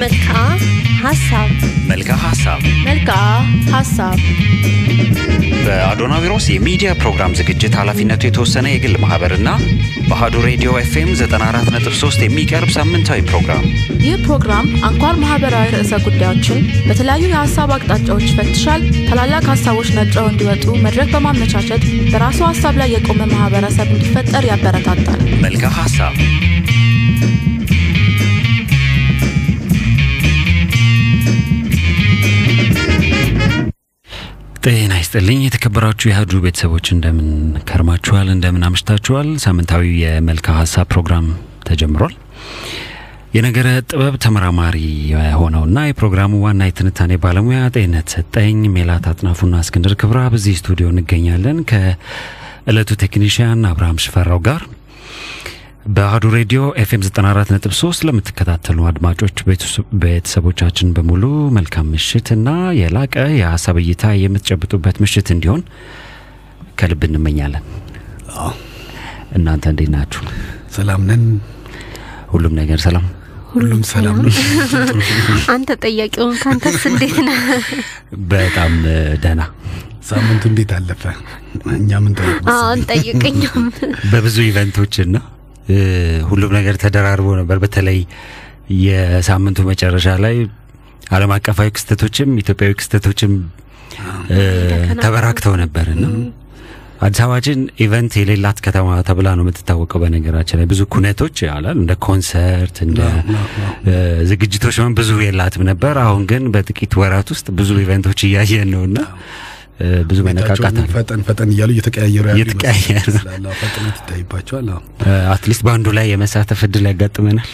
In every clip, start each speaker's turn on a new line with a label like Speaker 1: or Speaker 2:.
Speaker 1: መልክዓ ሀሳብ
Speaker 2: መልክዓ ሀሳብ
Speaker 1: መልክዓ ሀሳብ
Speaker 2: በአዶናዊሮስ የሚዲያ ፕሮግራም ዝግጅት ኃላፊነቱ የተወሰነ የግል ማህበርና በአሀዱ ሬዲዮ ኤፍኤም 94.3 የሚቀርብ ሳምንታዊ ፕሮግራም።
Speaker 1: ይህ ፕሮግራም አንኳር ማህበራዊ ርዕሰ ጉዳዮችን በተለያዩ የሀሳብ አቅጣጫዎች ይፈትሻል። ታላላቅ ሀሳቦች ነጥረው እንዲወጡ መድረክ በማመቻቸት በራሱ ሀሳብ ላይ የቆመ ማህበረሰብ እንዲፈጠር ያበረታታል።
Speaker 2: መልክዓ ሀሳብ ጤና ይስጥልኝ የተከበራችሁ የአሀዱ ቤተሰቦች እንደምን ከርማችኋል? እንደምን አምሽታችኋል? ሳምንታዊ የመልክዓ ሀሳብ ፕሮግራም ተጀምሯል። የነገረ ጥበብ ተመራማሪ የሆነውና የፕሮግራሙ ዋና የትንታኔ ባለሙያ ጤነት ሰጠኝ ሜላት አጥናፉና እስክንድር ክብራ በዚህ ስቱዲዮ እንገኛለን ከእለቱ ቴክኒሽያን አብርሃም ሽፈራው ጋር በአሀዱ ሬዲዮ ኤፍኤም 94.3 ለምትከታተሉ አድማጮች ቤተሰቦቻችን በሙሉ መልካም ምሽት እና የላቀ የሀሳብ እይታ የምትጨብጡበት ምሽት እንዲሆን ከልብ እንመኛለን። እናንተ እንዴት ናችሁ?
Speaker 3: ሰላም ነን።
Speaker 2: ሁሉም ነገር ሰላም
Speaker 3: ሁሉም ሰላም ነው።
Speaker 4: አንተ ጠያቂውን ካንተስ እንዴት ነህ?
Speaker 2: በጣም ደህና።
Speaker 3: ሳምንቱ እንዴት አለፈ? እኛ ምን ጠይቅ
Speaker 4: አሁን ጠይቀኝም
Speaker 2: በብዙ event ኦችና ሁሉም ነገር ተደራርቦ ነበር። በተለይ የሳምንቱ መጨረሻ ላይ ዓለም አቀፋዊ ክስተቶችም ኢትዮጵያዊ ክስተቶችም ተበራክተው ነበርና አዲስ አበባችን event የሌላት ከተማ ተብላ ነው የምትታወቀው። በነገራችን ላይ ብዙ ኩነቶች ያላል እንደ ኮንሰርት እንደ ዝግጅቶች ብዙ የላትም ነበር። አሁን ግን በጥቂት ወራት ውስጥ ብዙ event ኦች እያየን ነውና ብዙ መነቃቃት አለ።
Speaker 3: ፈጠን ፈጠን እያሉ እየተቀያየሩ ያሉ
Speaker 2: እየተቀያየሩ
Speaker 3: ፍጥነት ይታይባቸዋል። at
Speaker 2: least በአንዱ ላይ የመሳተፍ እድል ያጋጥመናል።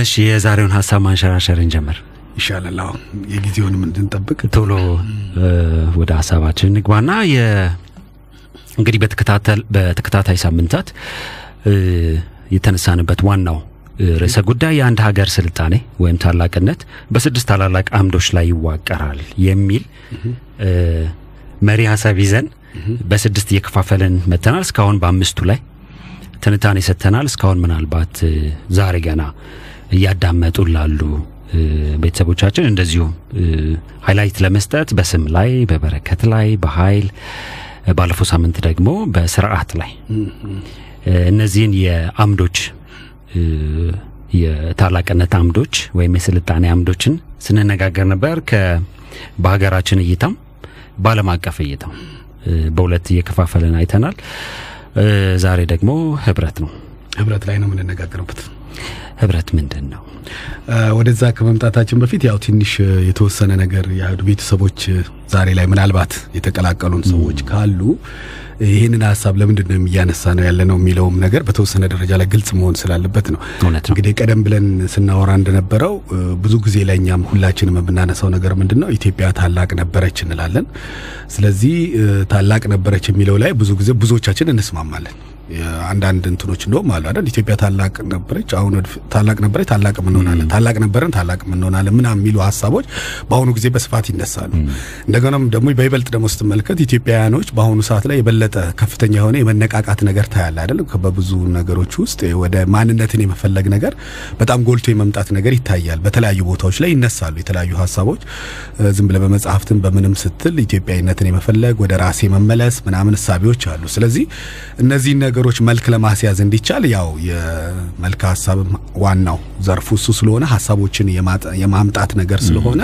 Speaker 2: እሺ የዛሬውን ሀሳብ ማንሸራሸር እንጀምር።
Speaker 3: ይሻላል። አዎ፣ የጊዜውንም እንድንጠብቅ
Speaker 2: ቶሎ ወደ ሀሳባችን እንግባና የ እንግዲህ በተከታተል በተከታታይ ሳምንታት የተነሳንበት ዋናው ርዕሰ ጉዳይ የአንድ ሀገር ስልጣኔ ወይም ታላቅነት በስድስት ታላላቅ አምዶች ላይ ይዋቀራል የሚል መሪ ሀሳብ ይዘን በስድስት እየከፋፈልን መጥተናል። እስካሁን በአምስቱ ላይ ትንታኔ ሰጥተናል። እስካሁን ምናልባት ዛሬ ገና እያዳመጡ ላሉ ቤተሰቦቻችን እንደዚሁ highlight ለመስጠት በስም ላይ፣ በበረከት ላይ፣ በኃይል ባለፈው ሳምንት ደግሞ በስርዓት ላይ እነዚህን የአምዶች የታላቅነት አምዶች ወይም የስልጣኔ አምዶችን ስንነጋገር ነበር። በሀገራችን እይታም በዓለም አቀፍ እይታም በሁለት እየከፋፈልን አይተናል። ዛሬ ደግሞ ህብረት ነው።
Speaker 3: ህብረት ላይ ነው የምንነጋገርበት።
Speaker 2: ህብረት ምንድን ነው?
Speaker 3: ወደዛ ከመምጣታችን በፊት ያው ትንሽ የተወሰነ ነገር የአህዱ ቤተሰቦች ዛሬ ላይ ምናልባት የተቀላቀሉን ሰዎች ካሉ ይህንን ሀሳብ ለምንድን ነው እያነሳ ነው ያለ ነው የሚለውም ነገር በተወሰነ ደረጃ ላይ ግልጽ መሆን ስላለበት ነው። እንግዲህ ቀደም ብለን ስናወራ እንደነበረው ብዙ ጊዜ ላይ እኛም ሁላችንም የምናነሳው ነገር ምንድን ነው ኢትዮጵያ ታላቅ ነበረች እንላለን። ስለዚህ ታላቅ ነበረች የሚለው ላይ ብዙ ጊዜ ብዙዎቻችን እንስማማለን። አንዳንድ እንትኖች እንደውም አሉ አይደል? ኢትዮጵያ ታላቅ ነበረች፣ አሁን ታላቅ ነበረች፣ ታላቅ እንሆናለን፣ ታላቅ ነበረን፣ ታላቅ እንሆናለን? ምናምን የሚሉ ሀሳቦች በአሁኑ ጊዜ በስፋት ይነሳሉ። እንደገናም ደግሞ በይበልጥ ደግሞ ስትመለከት ኢትዮጵያውያኖች በአሁኑ ሰዓት ላይ የበለጠ ከፍተኛ የሆነ የመነቃቃት ነገር ታያለ አይደል? በብዙ ነገሮች ውስጥ ወደ ማንነትን የመፈለግ ነገር በጣም ጎልቶ የመምጣት ነገር ይታያል። በተለያዩ ቦታዎች ላይ ይነሳሉ የተለያዩ ሀሳቦች። ዝም ብለ በመጽሐፍትም በምንም ስትል ኢትዮጵያዊነትን የመፈለግ ወደ ራሴ መመለስ ምናምን እሳቤዎች አሉ። ስለዚህ እነዚህ ነገሮች መልክ ለማስያዝ እንዲቻል ያው የመልክ ሀሳብ ዋናው ዘርፉ እሱ ስለሆነ ሀሳቦችን የማምጣት ነገር ስለሆነ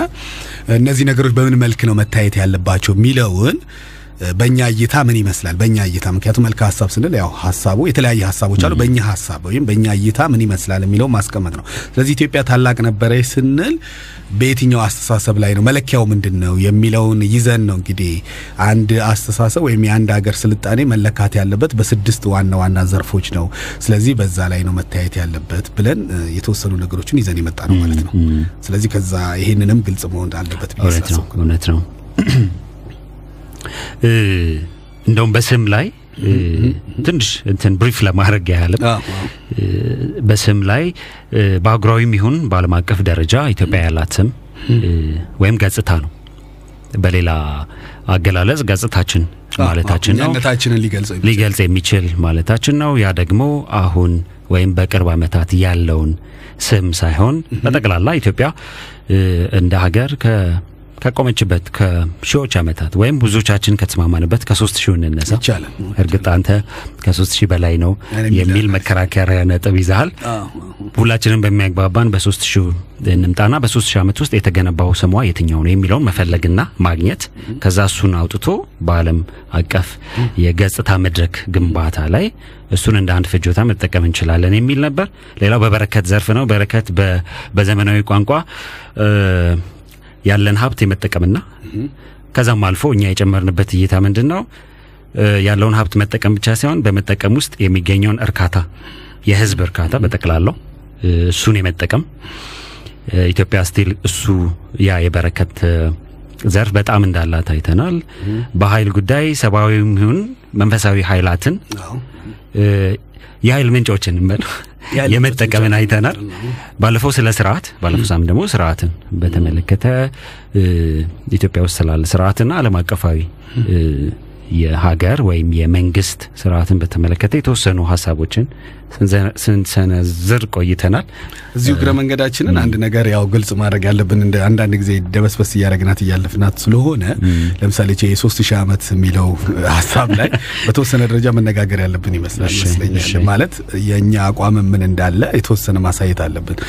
Speaker 3: እነዚህ ነገሮች በምን መልክ ነው መታየት ያለባቸው የሚለውን በእኛ እይታ ምን ይመስላል? በእኛ እይታ ምክንያቱም መልክ ሀሳብ ስንል ያው ሀሳቡ የተለያየ ሀሳቦች አሉ። በእኛ ሀሳብ ወይም በእኛ እይታ ምን ይመስላል የሚለው ማስቀመጥ ነው። ስለዚህ ኢትዮጵያ ታላቅ ነበረች ስንል በየትኛው አስተሳሰብ ላይ ነው መለኪያው ምንድን ነው የሚለውን ይዘን ነው እንግዲህ አንድ አስተሳሰብ ወይም የአንድ ሀገር ስልጣኔ መለካት ያለበት በስድስት ዋና ዋና ዘርፎች ነው። ስለዚህ በዛ ላይ ነው መታየት ያለበት ብለን የተወሰኑ ነገሮችን ይዘን የመጣ ነው ማለት ነው። ስለዚህ ከዛ ይሄንንም ግልጽ መሆን አለበት ብዬ
Speaker 2: እውነት ነው።
Speaker 3: ሳስብ
Speaker 2: እውነት ነው። እንደውም በስም ላይ ትንሽ እንትን ብሪፍ ለማድረግ ያህልም በስም ላይ በአህጉራዊም ይሁን በዓለም አቀፍ ደረጃ ኢትዮጵያ ያላት ስም ወይም ገጽታ ነው። በሌላ አገላለጽ ገጽታችን ማለታችን ነው። ሊገልጽ የሚችል ማለታችን ነው። ያ ደግሞ አሁን ወይም በቅርብ ዓመታት ያለውን ስም ሳይሆን በጠቅላላ ኢትዮጵያ እንደ ሀገር ከ ከቆመችበት ከሺዎች ዓመታት ወይም ብዙዎቻችን ከተስማማንበት ከሶስት ሺህ እንነሳ።
Speaker 3: ይቻላል።
Speaker 2: እርግጥ አንተ ከሶስት ሺህ በላይ ነው የሚል መከራከሪያ ነጥብ ይዛሃል። ሁላችንም በሚያግባባን በሶስት ሺህ እንምጣና በሶስት ሺህ ዓመት ውስጥ የተገነባው ስሟ የትኛው ነው የሚለውን መፈለግና ማግኘት ከዛ እሱን አውጥቶ በዓለም አቀፍ የገጽታ መድረክ ግንባታ ላይ እሱን እንደ አንድ ፍጆታ መጠቀም እንችላለን የሚል ነበር። ሌላው በበረከት ዘርፍ ነው። በረከት በዘመናዊ ቋንቋ ያለን ሀብት የመጠቀምና ከዛም አልፎ እኛ የጨመርንበት እይታ ምንድን ነው ያለውን ሀብት መጠቀም ብቻ ሳይሆን በመጠቀም ውስጥ የሚገኘውን እርካታ የህዝብ እርካታ በጠቅላላው እሱን የመጠቀም ኢትዮጵያ still እሱ ያ የበረከት ዘርፍ በጣም እንዳላት አይተናል። በኃይል ጉዳይ ሰብአዊም ይሁን መንፈሳዊ ኃይላትን የኃይል ምንጮችን የመጠቀምን አይተናል። ባለፈው ስለ ስርዓት ባለፈው ሳምንት ደግሞ ስርዓትን በተመለከተ ኢትዮጵያ ውስጥ ስላለ ስርዓትና ዓለም አቀፋዊ የሀገር ወይም የመንግስት ስርዓትን በተመለከተ የተወሰኑ ሀሳቦችን ስንሰነዝር ቆይተናል።
Speaker 3: እዚሁ እግረ መንገዳችንን አንድ ነገር ያው ግልጽ ማድረግ ያለብን እንደ አንዳንድ ጊዜ ደበስበስ እያደረግናት እያለፍናት ስለሆነ ለምሳሌ ቼ የሶስት ሺህ ዓመት የሚለው ሀሳብ ላይ በተወሰነ ደረጃ መነጋገር ያለብን ይመስላል ይመስለኛል። ማለት የእኛ አቋም ምን እንዳለ የተወሰነ ማሳየት አለብን።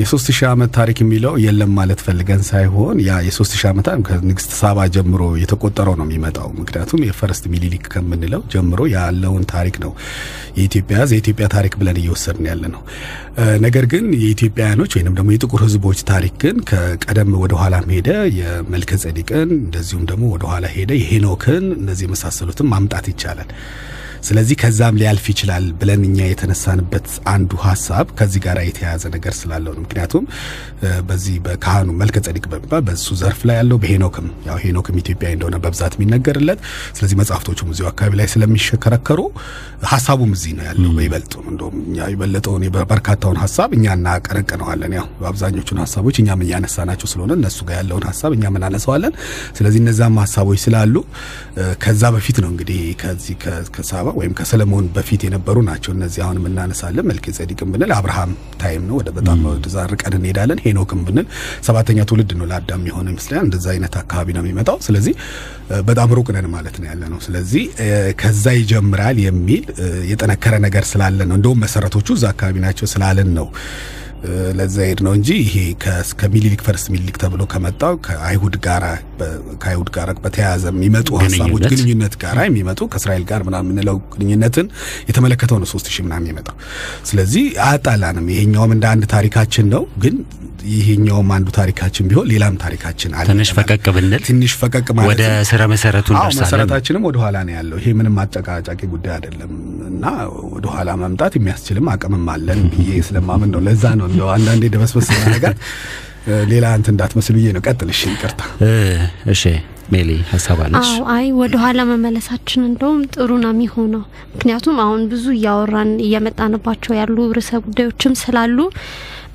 Speaker 3: የሶስት ሺህ ዓመት ታሪክ የሚለው የለም ማለት ፈልገን ሳይሆን ያ የሶስት ሺህ ዓመት ከንግስት ሳባ ጀምሮ የተቆጠረው ነው የሚመጣው። ምክንያቱም የፈረስት ሚኒሊክ ከምንለው ጀምሮ ያለውን ታሪክ ነው የኢትዮጵያ የኢትዮጵያ ታሪክ ብለን እየወሰድን ያለ ነው። ነገር ግን የኢትዮጵያውያኖች ወይንም ደግሞ የጥቁር ሕዝቦች ታሪክ ግን ከቀደም ወደ ኋላም ሄደ የመልከ ጼዴቅን እንደዚሁም ደግሞ ወደ ሄደ የሄኖክን እነዚህ የመሳሰሉትን ማምጣት ይቻላል። ስለዚህ ከዛም ሊያልፍ ይችላል ብለን እኛ የተነሳንበት አንዱ ሀሳብ ከዚህ ጋር የተያያዘ ነገር ስላለው ነው። ምክንያቱም በዚህ በካህኑ መልከ ጼዴቅ በሚባል በሱ ዘርፍ ላይ ያለው በሄኖክም ያው ሄኖክም ኢትዮጵያዊ እንደሆነ በብዛት የሚነገርለት ስለዚህ መጽሐፍቶቹም እዚሁ አካባቢ ላይ ስለሚሸከረከሩ ሀሳቡም እዚህ ነው ያለው በይበልጡ እንደውም እኛ የበለጠውን በርካታውን ሀሳብ እኛ እናቀነቅነዋለን። ያው አብዛኞቹን ሀሳቦች እኛም እያነሳናቸው ስለሆነ እነሱ ጋር ያለውን ሀሳብ እኛም እናነሳዋለን። ስለዚህ እነዛም ሀሳቦች ስላሉ ከዛ በፊት ነው እንግዲህ ከዚህ ከ- ከሳባ ወይም ከሰለሞን በፊት የነበሩ ናቸው እነዚህ አሁን የምናነሳለን። መልከ ጼዴቅም ብንል አብርሃም ታይም ነው ወደ በጣም ወደዛ ርቀን እንሄዳለን። ሄኖክም ብንል ሰባተኛ ትውልድ ነው ለአዳም የሆነ ይመስለኛል። እንደዛ አይነት አካባቢ ነው የሚመጣው። ስለዚህ በጣም ሩቅ ነን ማለት ነው ያለ ነው። ስለዚህ ከዛ ይጀምራል የሚል የጠነከረ ነገር ስላለ ነው እንደውም መሰረቶቹ እዛ አካባቢ ናቸው ስላለን ነው ለዛ ሄድ ነው እንጂ ይሄ ከሚኒሊክ first ሚኒሊክ ተብሎ ከመጣው ከአይሁድ ጋራ ከአይሁድ ጋር በተያያዘ የሚመጡ ሀሳቦች
Speaker 2: ግንኙነት
Speaker 3: ጋራ የሚመጡ ከእስራኤል ጋር ምናምን የምንለው ግንኙነትን የተመለከተው ነው ሶስት ሺህ ምናምን የሚመጣው። ስለዚህ አያጣላንም። ይሄኛውም እንደ አንድ ታሪካችን ነው፣ ግን ይሄኛውም አንዱ ታሪካችን ቢሆን ሌላም ታሪካችን አለ።
Speaker 2: ትንሽ ፈቀቅ ብንል
Speaker 3: ትንሽ ፈቀቅ ማለት
Speaker 2: ወደ ስረ መሰረቱ እንደርሳለን።
Speaker 3: መሰረታችንም ወደ ኋላ ነው ያለው። ይሄ ምንም አጨቃጫቂ ጉዳይ አይደለም እና ወደ ኋላ መምጣት የሚያስችልም አቅምም አለን ብዬ ስለማምን ነው። ለዛ ነው እንደው አንዳንዴ ደበስበስ ነገር ሌላ እንትን እንዳትመስል ብዬ ነው። ቀጥል። እሺ፣ ይቅርታ።
Speaker 2: እ፣ እሺ ሜሊ ሀሳብ አለች?
Speaker 4: አዎ አይ ወደ ኋላ መመለሳችን እንደውም ጥሩ ነው የሚሆነው። ምክንያቱም አሁን ብዙ እያወራን እየመጣንባቸው ያሉ ርዕሰ ጉዳዮችም ስላሉ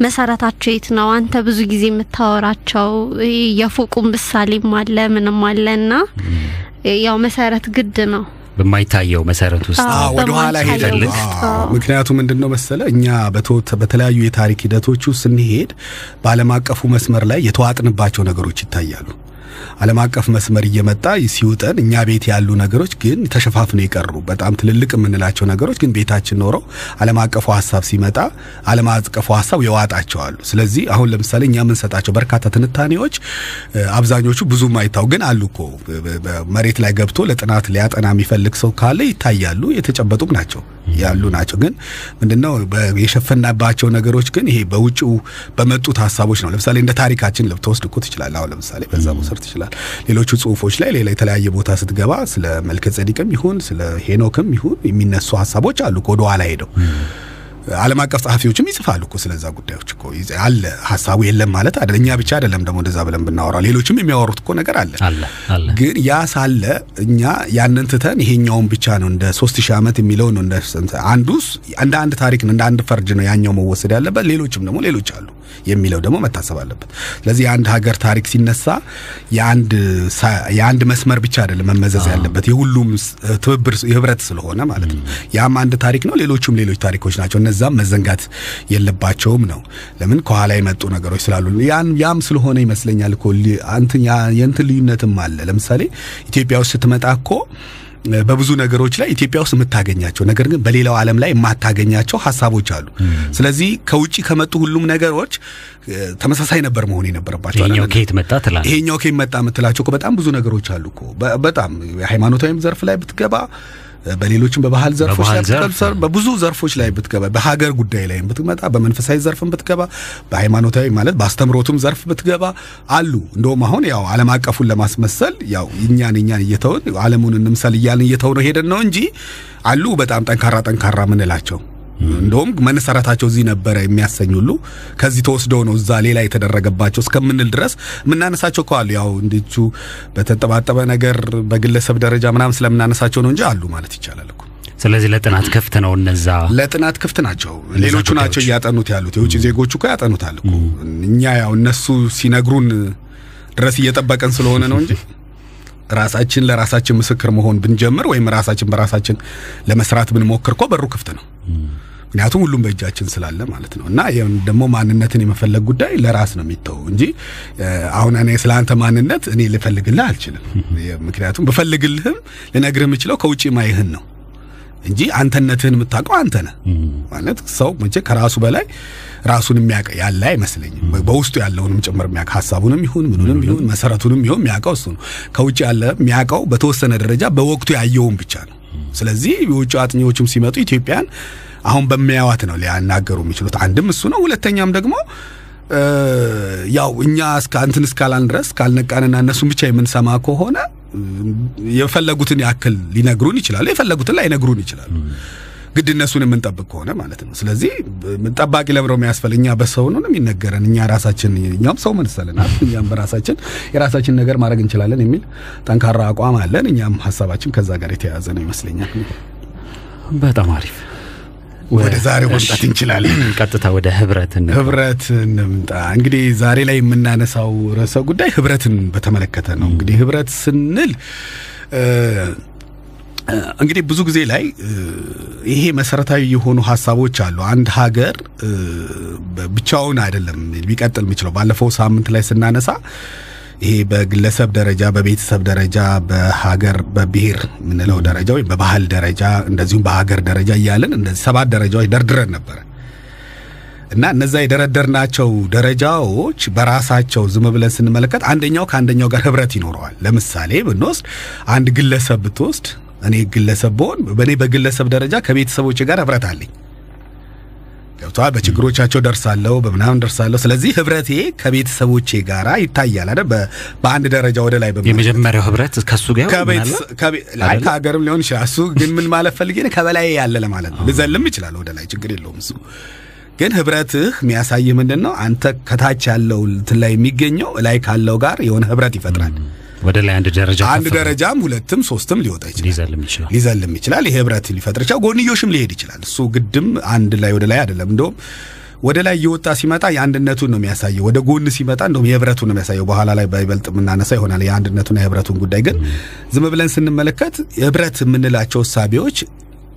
Speaker 4: መሰረታቸው የት ነው? አንተ ብዙ ጊዜ የምታወራቸው ይሄ የፎቁም ምሳሌም አለ ምንም አለ እና ያው መሰረት ግድ ነው።
Speaker 2: በማይታየው መሰረት ውስጥ
Speaker 4: አዎ፣
Speaker 3: ወደ ኋላ ሄደን ምክንያቱም ምንድን ነው መሰለ እኛ በተለያዩ የታሪክ ሂደቶች ውስጥ ስንሄድ በዓለም አቀፉ መስመር ላይ የተዋጥንባቸው ነገሮች ይታያሉ። ዓለም አቀፍ መስመር እየመጣ ሲውጠን እኛ ቤት ያሉ ነገሮች ግን ተሸፋፍነው የቀሩ በጣም ትልልቅ የምንላቸው ነገሮች ግን ቤታችን ኖረው ዓለም አቀፉ ሀሳብ ሲመጣ ዓለም አቀፉ ሀሳብ የዋጣቸዋሉ። ስለዚህ አሁን ለምሳሌ እኛ የምንሰጣቸው በርካታ ትንታኔዎች አብዛኞቹ ብዙም አይታው ግን አሉ እኮ በመሬት ላይ ገብቶ ለጥናት ሊያጠና የሚፈልግ ሰው ካለ ይታያሉ፣ የተጨበጡም ናቸው ያሉ ናቸው። ግን ምንድነው የሸፈናባቸው ነገሮች ግን ይሄ በውጭው በመጡት ሀሳቦች ነው። ለምሳሌ እንደ ታሪካችን ልትወስድ እኮ ትችላለህ። አሁን ለምሳሌ በዛ መውሰድ ትችላለህ። ሌሎቹ ጽሁፎች ላይ ሌላ የተለያየ ቦታ ስትገባ ስለ መልከ ጼዴቅም ይሁን ስለ ሄኖክም ይሁን የሚነሱ ሀሳቦች አሉ እኮ ወደ ኋላ ሄደው ዓለም አቀፍ ጸሐፊዎችም ይጽፋሉ እኮ ስለዛ ጉዳዮች እኮ አለ ሀሳቡ የለም ማለት አይደለም። እኛ ብቻ አይደለም ደግሞ እንደዛ ብለን ብናወራ ሌሎችም የሚያወሩት እኮ ነገር አለ ግን ያ ሳለ እኛ ያንን ትተን ይሄኛውን ብቻ ነው እንደ ሶስት ሺህ ዓመት የሚለው ነው እንደ አንዱስ እንደ አንድ ታሪክ ነው እንደ አንድ ፈርጅ ነው ያኛው መወሰድ ያለበት ሌሎችም ደግሞ ሌሎች አሉ የሚለው ደግሞ መታሰብ አለበት። ስለዚህ የአንድ ሀገር ታሪክ ሲነሳ የአንድ መስመር ብቻ አይደለም መመዘዝ ያለበት የሁሉም ትብብር የህብረት ስለሆነ ማለት ነው። ያም አንድ ታሪክ ነው፣ ሌሎቹም ሌሎች ታሪኮች ናቸው። እነዛም መዘንጋት የለባቸውም ነው። ለምን ከኋላ የመጡ ነገሮች ስላሉ ያን ያም ስለሆነ ይመስለኛል እኮ የእንትን ልዩነትም አለ። ለምሳሌ ኢትዮጵያ ውስጥ ስትመጣ እኮ በብዙ ነገሮች ላይ ኢትዮጵያ ውስጥ የምታገኛቸው ነገር ግን በሌላው ዓለም ላይ የማታገኛቸው ሀሳቦች አሉ። ስለዚህ ከውጭ ከመጡ ሁሉም ነገሮች ተመሳሳይ ነበር መሆን የነበረባቸው።
Speaker 2: ይሄኛው ከየት መጣ ትላለህ?
Speaker 3: ይሄኛው ከየት መጣ የምትላቸው እኮ በጣም ብዙ ነገሮች አሉ እኮ በጣም የሃይማኖታዊም ዘርፍ ላይ ብትገባ በሌሎችም በባህል ዘርፎች ላይ ብትገባ በብዙ ዘርፎች ላይ ብትገባ በሀገር ጉዳይ ላይ ብትመጣ በመንፈሳዊ ዘርፍም ብትገባ በሃይማኖታዊ ማለት በአስተምሮቱም ዘርፍ ብትገባ አሉ። እንደውም አሁን ያው ዓለም አቀፉን ለማስመሰል ያው እኛን እኛን እየተውን ዓለሙን እንምሰል እያልን እየተው ነው ሄደን ነው እንጂ አሉ በጣም ጠንካራ ጠንካራ ምንላቸው እንደውም መሰረታቸው እዚህ ነበረ የሚያሰኝ ሁሉ ከዚህ ተወስደው ነው እዛ ሌላ የተደረገባቸው እስከምንል ድረስ የምናነሳቸው ከዋሉ ያው እንዲቹ በተጠባጠበ ነገር በግለሰብ ደረጃ ምናምን ስለምናነሳቸው ነው እንጂ አሉ ማለት ይቻላል እኮ።
Speaker 2: ስለዚህ ለጥናት ክፍት ነው። እነዛ
Speaker 3: ለጥናት ክፍት ናቸው። ሌሎቹ ናቸው እያጠኑት ያሉት። የውጭ ዜጎቹ እኮ ያጠኑታል እኮ። እኛ ያው እነሱ ሲነግሩን ድረስ እየጠበቀን ስለሆነ ነው እንጂ ራሳችን ለራሳችን ምስክር መሆን ብንጀምር ወይም ራሳችን በራሳችን ለመስራት ብንሞክር እኮ በሩ ክፍት ነው። ምክንያቱም ሁሉም በእጃችን ስላለ ማለት ነው። እና ደግሞ ማንነትን የመፈለግ ጉዳይ ለራስ ነው የሚተው እንጂ አሁን እኔ ስለ አንተ ማንነት እኔ ልፈልግልህ አልችልም። ምክንያቱም ብፈልግልህም ልነግርህ የምችለው ከውጭ ማይህን ነው እንጂ አንተነትህን የምታውቀው አንተ ነህ ማለት ሰው መቼ ከራሱ በላይ ራሱን የሚያውቅ ያለ አይመስለኝም። በውስጡ ያለውንም ጭምር የሚያውቅ ሀሳቡንም ይሁን ምኑንም ይሁን መሰረቱንም ይሁን የሚያውቀው እሱ ነው። ከውጭ ያለ የሚያውቀው በተወሰነ ደረጃ በወቅቱ ያየውን ብቻ ነው። ስለዚህ የውጭ አጥኚዎችም ሲመጡ ኢትዮጵያን አሁን በሚያዋት ነው ሊያናገሩ የሚችሉት። አንድም እሱ ነው። ሁለተኛም ደግሞ ያው እኛ እንትን እስካላን ድረስ ካልነቃንና እነሱን ብቻ የምንሰማ ከሆነ የፈለጉትን ያክል ሊነግሩን ይችላሉ፣ የፈለጉትን ላይነግሩን ይችላሉ። ግድ እነሱን የምንጠብቅ ከሆነ ማለት ነው። ስለዚህ ጠባቂ ለምረው የሚያስፈል እኛ በሰው ነው የሚነገረን። እኛ ራሳችን እኛም ሰው መሰለናል። እኛም በራሳችን የራሳችን ነገር ማድረግ እንችላለን የሚል ጠንካራ አቋም አለን። እኛም ሀሳባችን ከዛ ጋር የተያያዘ ነው ይመስለኛል።
Speaker 2: በጣም አሪፍ።
Speaker 3: ወደ ዛሬው መምጣት እንችላለን።
Speaker 2: ቀጥታ ወደ ህብረት
Speaker 3: ህብረት እንምጣ። እንግዲህ ዛሬ ላይ የምናነሳው ርዕሰ ጉዳይ ህብረትን በተመለከተ ነው። እንግዲህ ህብረት ስንል እንግዲህ ብዙ ጊዜ ላይ ይሄ መሰረታዊ የሆኑ ሀሳቦች አሉ። አንድ ሀገር ብቻውን አይደለም ሊቀጥል የሚችለው። ባለፈው ሳምንት ላይ ስናነሳ ይሄ በግለሰብ ደረጃ፣ በቤተሰብ ደረጃ፣ በሀገር በብሔር የምንለው ደረጃ ወይም በባህል ደረጃ እንደዚሁም በሀገር ደረጃ እያለን እንደዚህ ሰባት ደረጃዎች ደርድረን ነበረ እና እነዛ የደረደርናቸው ደረጃዎች በራሳቸው ዝም ብለን ስንመለከት አንደኛው ከአንደኛው ጋር ህብረት ይኖረዋል። ለምሳሌ ብንወስድ አንድ ግለሰብ ብትወስድ እኔ ግለሰብ ብሆን በእኔ በግለሰብ ደረጃ ከቤተሰቦች ጋር ህብረት አለኝ። ገብቷል። በችግሮቻቸው ደርሳለሁ፣ በምናምን ደርሳለሁ። ስለዚህ ህብረቴ ከቤተሰቦቼ ጋራ ይታያል አይደል? በአንድ ደረጃ ወደ ላይ
Speaker 2: የመጀመሪያው ህብረት ከሱ ጋር
Speaker 3: ከሀገርም ሊሆን ይችላል። እሱ ግን ምን ማለት ፈልጌ ከበላይ ያለ ለማለት ነው። ልዘልም ይችላል ወደ ላይ፣ ችግር የለውም እሱ ግን ህብረትህ የሚያሳይህ ምንድን ነው? አንተ ከታች ያለው እንትን ላይ የሚገኘው ላይ ካለው ጋር የሆነ ህብረት ይፈጥራል።
Speaker 2: ወደ ላይ አንድ ደረጃ
Speaker 3: አንድ ደረጃም ሁለትም ሶስትም ሊወጣ ይችላል፣
Speaker 2: ሊዘልም ይችላል
Speaker 3: ሊዘልም ይችላል። ይሄ ህብረት ሊፈጥር ይችላል። ጎንዮሽም ሊሄድ ይችላል። እሱ ግድም አንድ ላይ ወደ ላይ አይደለም። እንደውም ወደ ላይ እየወጣ ሲመጣ የአንድነቱን ነው የሚያሳየው። ወደ ጎን ሲመጣ እንደውም የህብረቱን ነው የሚያሳየው። በኋላ ላይ በይበልጥ የምናነሳ ይሆናል የአንድነቱን የህብረቱን ጉዳይ። ግን ዝም ብለን ስንመለከት ህብረት የምንላቸው እሳቤዎች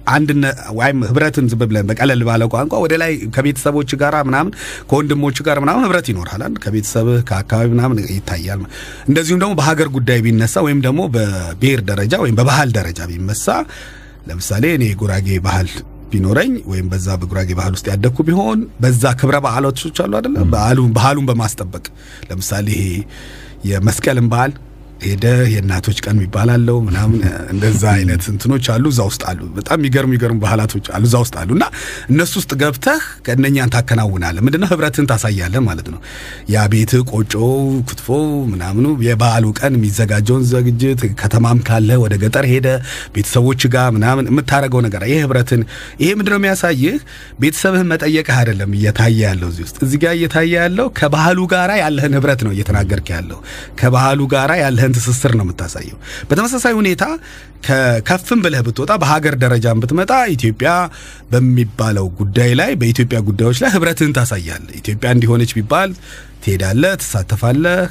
Speaker 3: አንድነት ወይም ህብረትን ዝም ብለን በቀለል ባለ ቋንቋ ወደ ላይ ከቤተሰቦች ጋር ምናምን ከወንድሞች ጋር ምናምን ህብረት ይኖራል። ከቤተሰብህ ከአካባቢ ምናምን ይታያል። እንደዚሁም ደግሞ በሀገር ጉዳይ ቢነሳ ወይም ደግሞ በብሔር ደረጃ ወይም በባህል ደረጃ ቢመሳ ለምሳሌ እኔ የጉራጌ ባህል ቢኖረኝ ወይም በዛ በጉራጌ ባህል ውስጥ ያደግኩ ቢሆን በዛ ክብረ በዓላቶች አሉ አይደለ? ባህሉን ባህሉን በማስጠበቅ ለምሳሌ ይሄ የመስቀልን በዓል ሄደ የእናቶች ቀን የሚባል አለው ምናምን እንደዛ አይነት እንትኖች አሉ። እዛ ውስጥ አሉ። በጣም የሚገርሙ የሚገርሙ ባህላቶች አሉ እዛ ውስጥ አሉ። እና እነሱ ውስጥ ገብተህ ከእነኛን ታከናውናለህ። ምንድነው? ህብረትን ታሳያለህ ማለት ነው። ያ ቤትህ ቆጮ፣ ክትፎ ምናምኑ የበዓሉ ቀን የሚዘጋጀውን ዝግጅት ከተማም ካለ ወደ ገጠር ሄደ ቤተሰቦች ጋር ምናምን የምታደርገው ነገር ይሄ ህብረትን ይሄ ምንድነው የሚያሳይህ? ቤተሰብህን መጠየቅህ አይደለም እየታየ ያለው እዚህ ውስጥ። እዚህ ጋር እየታየ ያለው ከባህሉ ጋራ ያለህን ህብረት ነው እየተናገርክ ያለው። ከባህሉ ጋራ ያለህን ትስስር ነው የምታሳየው። በተመሳሳይ ሁኔታ ከከፍም ብለህ ብትወጣ በሀገር ደረጃም ብትመጣ ኢትዮጵያ በሚባለው ጉዳይ ላይ በኢትዮጵያ ጉዳዮች ላይ ህብረትህን ታሳያለህ። ኢትዮጵያ እንዲሆነች ቢባል ትሄዳለህ፣ ትሳተፋለህ፣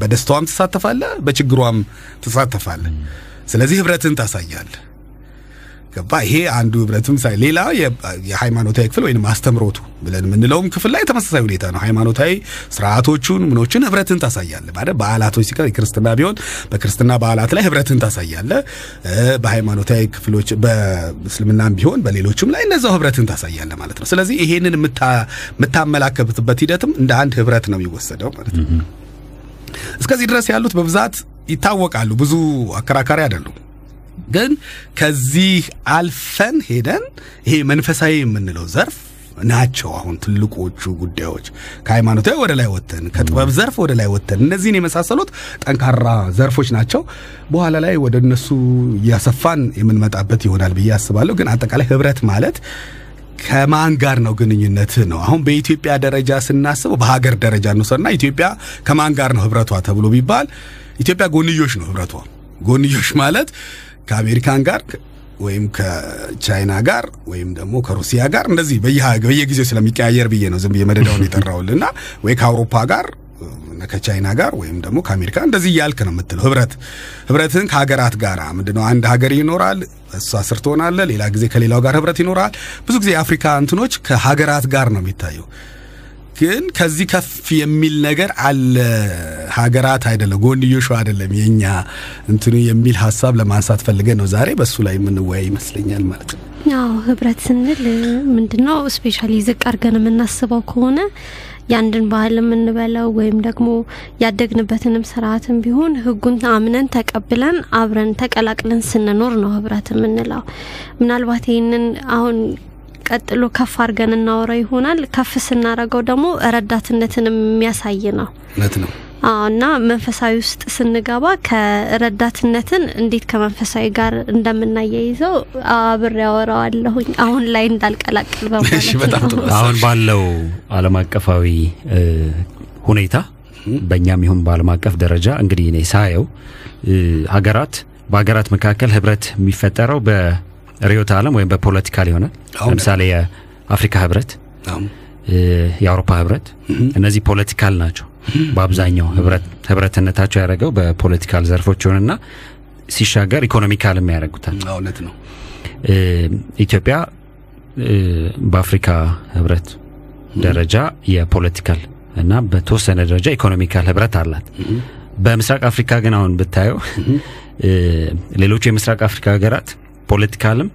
Speaker 3: በደስታዋም ትሳተፋለህ፣ በችግሯም ትሳተፋለህ። ስለዚህ ህብረትህን ታሳያለህ። ገባ ይሄ አንዱ ህብረትም ሳይ ሌላ የሃይማኖታዊ ክፍል ወይም አስተምሮቱ ብለን የምንለውም ክፍል ላይ ተመሳሳይ ሁኔታ ነው። ሃይማኖታዊ ስርዓቶቹን ምኖችን ህብረትን ታሳያለ ማለት በዓላቶች ሲቀር የክርስትና ቢሆን በክርስትና በዓላት ላይ ህብረትን ታሳያለ። በሃይማኖታዊ ክፍሎች በእስልምናም ቢሆን በሌሎችም ላይ እነዛው ህብረትን ታሳያለ ማለት ነው። ስለዚህ ይሄንን የምታመላከትበት ሂደትም እንደ አንድ ህብረት ነው የሚወሰደው ማለት ነው። እስከዚህ ድረስ ያሉት በብዛት ይታወቃሉ፣ ብዙ አከራካሪ አይደሉም። ግን ከዚህ አልፈን ሄደን ይሄ መንፈሳዊ የምንለው ዘርፍ ናቸው አሁን ትልቆቹ ጉዳዮች። ከሃይማኖታዊ ወደ ላይ ወተን ከጥበብ ዘርፍ ወደ ላይ ወተን እነዚህን የመሳሰሉት ጠንካራ ዘርፎች ናቸው። በኋላ ላይ ወደ እነሱ እያሰፋን የምንመጣበት ይሆናል ብዬ አስባለሁ። ግን አጠቃላይ ህብረት ማለት ከማን ጋር ነው ግንኙነት ነው? አሁን በኢትዮጵያ ደረጃ ስናስበው በሀገር ደረጃ እንውሰድና ኢትዮጵያ ከማን ጋር ነው ህብረቷ ተብሎ ቢባል ኢትዮጵያ ጎንዮሽ ነው ህብረቷ። ጎንዮሽ ማለት ከአሜሪካን ጋር ወይም ከቻይና ጋር ወይም ደግሞ ከሩሲያ ጋር እንደዚህ በየጊዜው ስለሚቀያየር ብዬ ነው ዝም ብዬ መደዳውን የጠራውልና ወይ ከአውሮፓ ጋር ከቻይና ጋር ወይም ደግሞ ከአሜሪካ እንደዚህ እያልክ ነው የምትለው። ህብረት ህብረትን ከሀገራት ጋር ምንድነው? አንድ ሀገር ይኖራል፣ እሷ ስር ትሆናለ። ሌላ ጊዜ ከሌላው ጋር ህብረት ይኖራል። ብዙ ጊዜ የአፍሪካ እንትኖች ከሀገራት ጋር ነው የሚታየው። ግን ከዚህ ከፍ የሚል ነገር አለ። ሀገራት አይደለም ጎንዮሹ አይደለም የኛ እንትኑ የሚል ሀሳብ ለማንሳት ፈልገን ነው ዛሬ በሱ ላይ የምንወያይ ይመስለኛል ማለት ነው።
Speaker 4: ህብረት ስንል ምንድነው ስፔሻሊ ዝቅ አድርገን የምናስበው ከሆነ ያንድን ባህል የምንበለው ወይም ደግሞ ያደግንበትንም ስርዓትም ቢሆን ህጉን አምነን ተቀብለን አብረን ተቀላቅለን ስንኖር ነው ህብረት የምንለው። ምናልባት ይህንን አሁን ቀጥሎ ከፍ አድርገን እናወራ ይሆናል። ከፍ ስናረገው ደግሞ ረዳትነትን የሚያሳይ ነው።
Speaker 3: እውነት ነው።
Speaker 4: እና መንፈሳዊ ውስጥ ስንገባ ከረዳትነትን እንዴት ከመንፈሳዊ ጋር እንደምናያይዘው አብሬ ያወራዋለሁኝ አሁን ላይ እንዳልቀላቅል በማለት ነው።
Speaker 2: አሁን ባለው ዓለም አቀፋዊ ሁኔታ በእኛም ይሁን በዓለም አቀፍ ደረጃ እንግዲህ እኔ ሳየው ሀገራት በሀገራት መካከል ህብረት የሚፈጠረው በርዕዮተ ዓለም ወይም በ political ይሆናል። ለምሳሌ የአፍሪካ ህብረት፣ የአውሮፓ ህብረት እነዚህ political ናቸው። በአብዛኛው ህብረትነታቸው ያደረገው በ political ዘርፎች ይሆንና ሲሻገር economical ም ያደረጉታል።
Speaker 3: እውነት ነው።
Speaker 2: ኢትዮጵያ በአፍሪካ ህብረት ደረጃ የ political እና በተወሰነ ደረጃ economical ህብረት አላት። በምስራቅ አፍሪካ ግን አሁን ብታየው ሌሎቹ የምስራቅ አፍሪካ ሀገራት political ም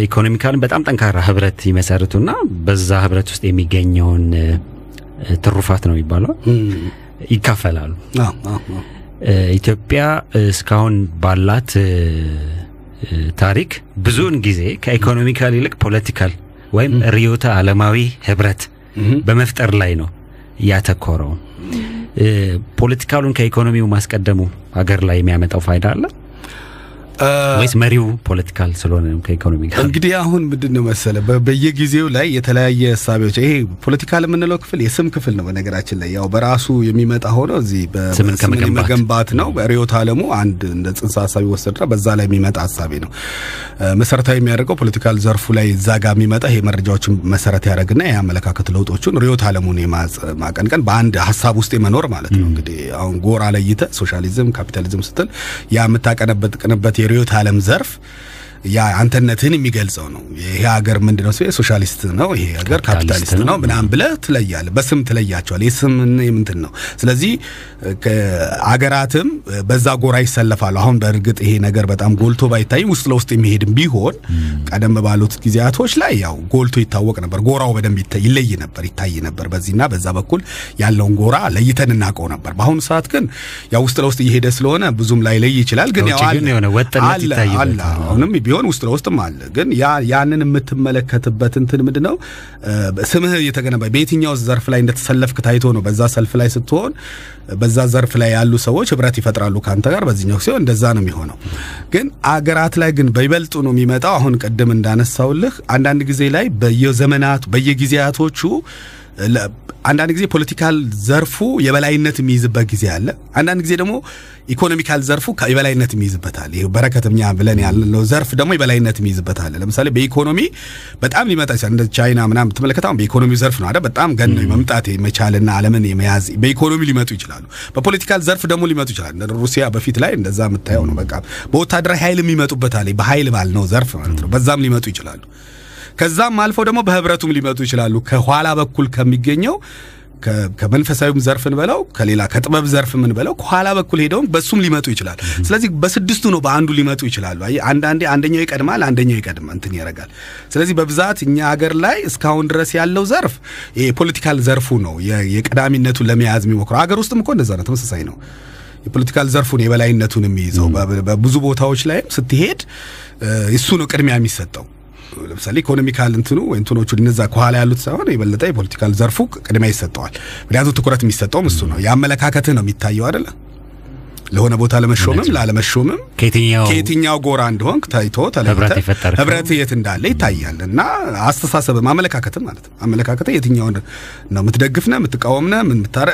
Speaker 2: economical ም በጣም ጠንካራ ህብረት ይመሰርቱና በዛ ህብረት ውስጥ የሚገኘውን ትሩፋት ነው የሚባለው። ይካፈላሉ። ኢትዮጵያ እስካሁን ባላት ታሪክ ብዙውን ጊዜ ከ economical ይልቅ political ወይም ርዕዮተ ዓለማዊ ህብረት በመፍጠር ላይ ነው ያተኮረው። political ኡን ከኢኮኖሚው ማስቀደሙ ሀገር ላይ የሚያመጣው ፋይዳ አለ ወይስ መሪው political ስለሆነ ከኢኮኖሚ ጋር?
Speaker 3: እንግዲህ አሁን ምንድን ነው መሰለ በየጊዜው ላይ የተለያየ እሳቤዎች ይሄ political የምንለው ክፍል የስም ክፍል ነው። በነገራችን ላይ ያው በራሱ የሚመጣ ሆኖ እዚህ
Speaker 2: ስምን
Speaker 3: መገንባት ነው። በርዕዮተ ዓለሙ አንድ እንደ ጽንሰ ሀሳብ ይወሰድና በዛ ላይ የሚመጣ ሀሳቤ ነው። መሰረታዊ የሚያደርገው political ዘርፉ ላይ እዛ ጋር የሚመጣ ይሄ መረጃዎችን መሰረት ያደረግና የአመለካከት ለውጦቹን ርዕዮተ ዓለሙን ማቀንቀን በአንድ ሀሳብ ውስጥ የመኖር ማለት ነው። እንግዲህ አሁን ጎራ ለይተህ ሶሻሊዝም፣ ካፒታሊዝም ስትል ያ የምታቀነቅንበት የርዕዮተ ዓለም ዘርፍ ያ አንተነትህን የሚገልጸው ነው። ይሄ ሀገር ምንድን ነው? ሶሻሊስት ነው፣ ይሄ ሀገር ካፒታሊስት ነው ምናምን ብለህ ትለያለህ። በስም ትለያቸዋል። የስም ምንትን ነው። ስለዚህ አገራትም በዛ ጎራ ይሰለፋሉ። አሁን በእርግጥ ይሄ ነገር በጣም ጎልቶ ባይታይም ውስጥ ለውስጥ የሚሄድም ቢሆን ቀደም ባሉት ጊዜያቶች ላይ ያው ጎልቶ ይታወቅ ነበር። ጎራው በደንብ ይለይ ነበር፣ ይታይ ነበር። በዚህና በዛ በኩል ያለውን ጎራ ለይተን እናውቀው ነበር። በአሁኑ ሰዓት ግን ያው ውስጥ ለውስጥ እየሄደ ስለሆነ ብዙም ላይ ለይ ይችላል። ግን ያው
Speaker 2: ይታይበታል።
Speaker 3: አሁንም ቢሆን ውስጥ ለውስጥም አለ። ግን ያንን የምትመለከትበት እንትን ምንድን ነው ስምህ እየተገነባ በየትኛው ዘርፍ ላይ እንደተሰለፍክ ታይቶ ነው። በዛ ሰልፍ ላይ ስትሆን በዛ ዘርፍ ላይ ያሉ ሰዎች ህብረት ይፈጥራሉ ከአንተ ጋር። በዚህኛው ሲሆን እንደዛ ነው የሚሆነው። ግን አገራት ላይ ግን በይበልጡ ነው የሚመጣው። አሁን ቅድም እንዳነሳውልህ አንዳንድ ጊዜ ላይ በየዘመናቱ በየጊዜያቶቹ አንዳንድ ጊዜ political ዘርፉ የበላይነት የሚይዝበት ጊዜ አለ። አንዳንድ ጊዜ ደግሞ economical ዘርፉ የበላይነት የሚይዝበት አለ። ይሄ በረከት እኛ ብለን ያልነው ዘርፍ ደግሞ የበላይነት የሚይዝበት አለ። ለምሳሌ በኢኮኖሚ በጣም ሊመጣ ይችላል። እንደ ቻይና ምናምን ብትመለከት አሁን በኢኮኖሚ ዘርፍ ነው አይደል? በጣም ገን መምጣት የመቻልና ዓለምን የመያዝ በኢኮኖሚ ሊመጡ ይችላሉ። በ political ዘርፍ ደግሞ ሊመጡ ይችላሉ። እንደ ሩሲያ በፊት ላይ እንደዛ የምታየው ነው። በቃ በወታደራዊ ኃይል የሚመጡበት አለ። በኃይል ባልነው ዘርፍ ማለት ነው። በዛም ሊመጡ ይችላሉ። ከዛም አልፈው ደግሞ በህብረቱም ሊመጡ ይችላሉ። ከኋላ በኩል ከሚገኘው ከመንፈሳዊም ዘርፍ እንበለው ከሌላ ከጥበብ ዘርፍ ምን በለው ከኋላ በኩል ሄደውም በሱም ሊመጡ ይችላል። ስለዚህ በስድስቱ ነው በአንዱ ሊመጡ ይችላሉ። አየህ አንዳንዴ አንደኛው ይቀድማል፣ አንደኛው ይቀድም እንትን ያደርጋል። ስለዚህ በብዛት እኛ ሀገር ላይ እስካሁን ድረስ ያለው ዘርፍ የ political ዘርፉ ነው የ- የቀዳሚነቱን ለመያዝ የሚሞክረው። ሀገር ውስጥም እኮ እንደዛ ነው፣ ተመሳሳይ ነው። የ political ዘርፉን የበላይነቱን የሚይዘው በብዙ ቦታዎች ላይም ስትሄድ እሱ ነው ቅድሚያ የሚሰጠው። ለምሳሌ economical እንትኑ ወይ እንትኖቹ እነዛ ከኋላ ያሉት ሳይሆን የበለጠ የ political ዘርፉ ቅድሚያ ይሰጠዋል። ምክንያቱም ትኩረት የሚሰጠውም እሱ ነው። የአመለካከትህ ነው የሚታየው አይደለ? ለሆነ ቦታ ለመሾምም ላለመሾምም
Speaker 2: ከየትኛው
Speaker 3: ጎራ እንደሆንክ ታይቶ ተለይተህ ህብረት የት እንዳለ ይታያል። እና አስተሳሰብም አመለካከትም ማለት ነው። አመለካከት የትኛውን ነው የምትደግፍ ነህ የምትቃወም ነህ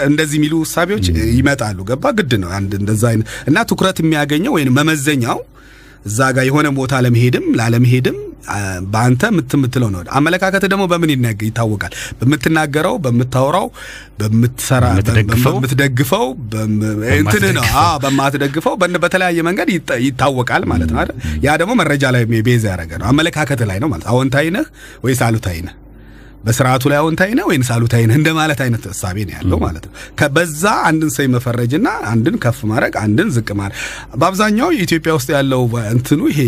Speaker 3: እንደዚህ የሚሉ እሳቤዎች ይመጣሉ። ገባ ግድ ነው አንድ እንደዛ እና ትኩረት የሚያገኘው ወይም መመዘኛው እዛ ጋር የሆነ ቦታ ለመሄድም ላለመሄድም በአንተ የምትምትለው ነው። አመለካከት ደግሞ በምን ይታወቃል? በምትናገረው፣ በምታወራው፣ በምትሰራ፣
Speaker 2: በምትደግፈው፣
Speaker 3: በምትደግፈው በም- እንትንህ ነው
Speaker 2: በማትደግፈው።
Speaker 3: በተለያየ መንገድ ይታ- ይታወቃል ማለት ነው አይደል? ያ ደግሞ መረጃ ላይ ቤዛ ያደረገ ነው። አመለካከት ላይ ነው ማለት አዎንታዊ ነህ ወይስ አሉታዊ ነህ? በስርዓቱ ላይ አዎንታዊ ነህ ወይስ አሉታዊ ነህ እንደማለት አይነት እሳቤ ነው ያለው ማለት ነው። ከበዛ አንድን ሰው መፈረጅና አንድን ከፍ ማድረግ አንድን ዝቅ ማድረግ በአብዛኛው የኢትዮጵያ ውስጥ ያለው እንትኑ ይሄ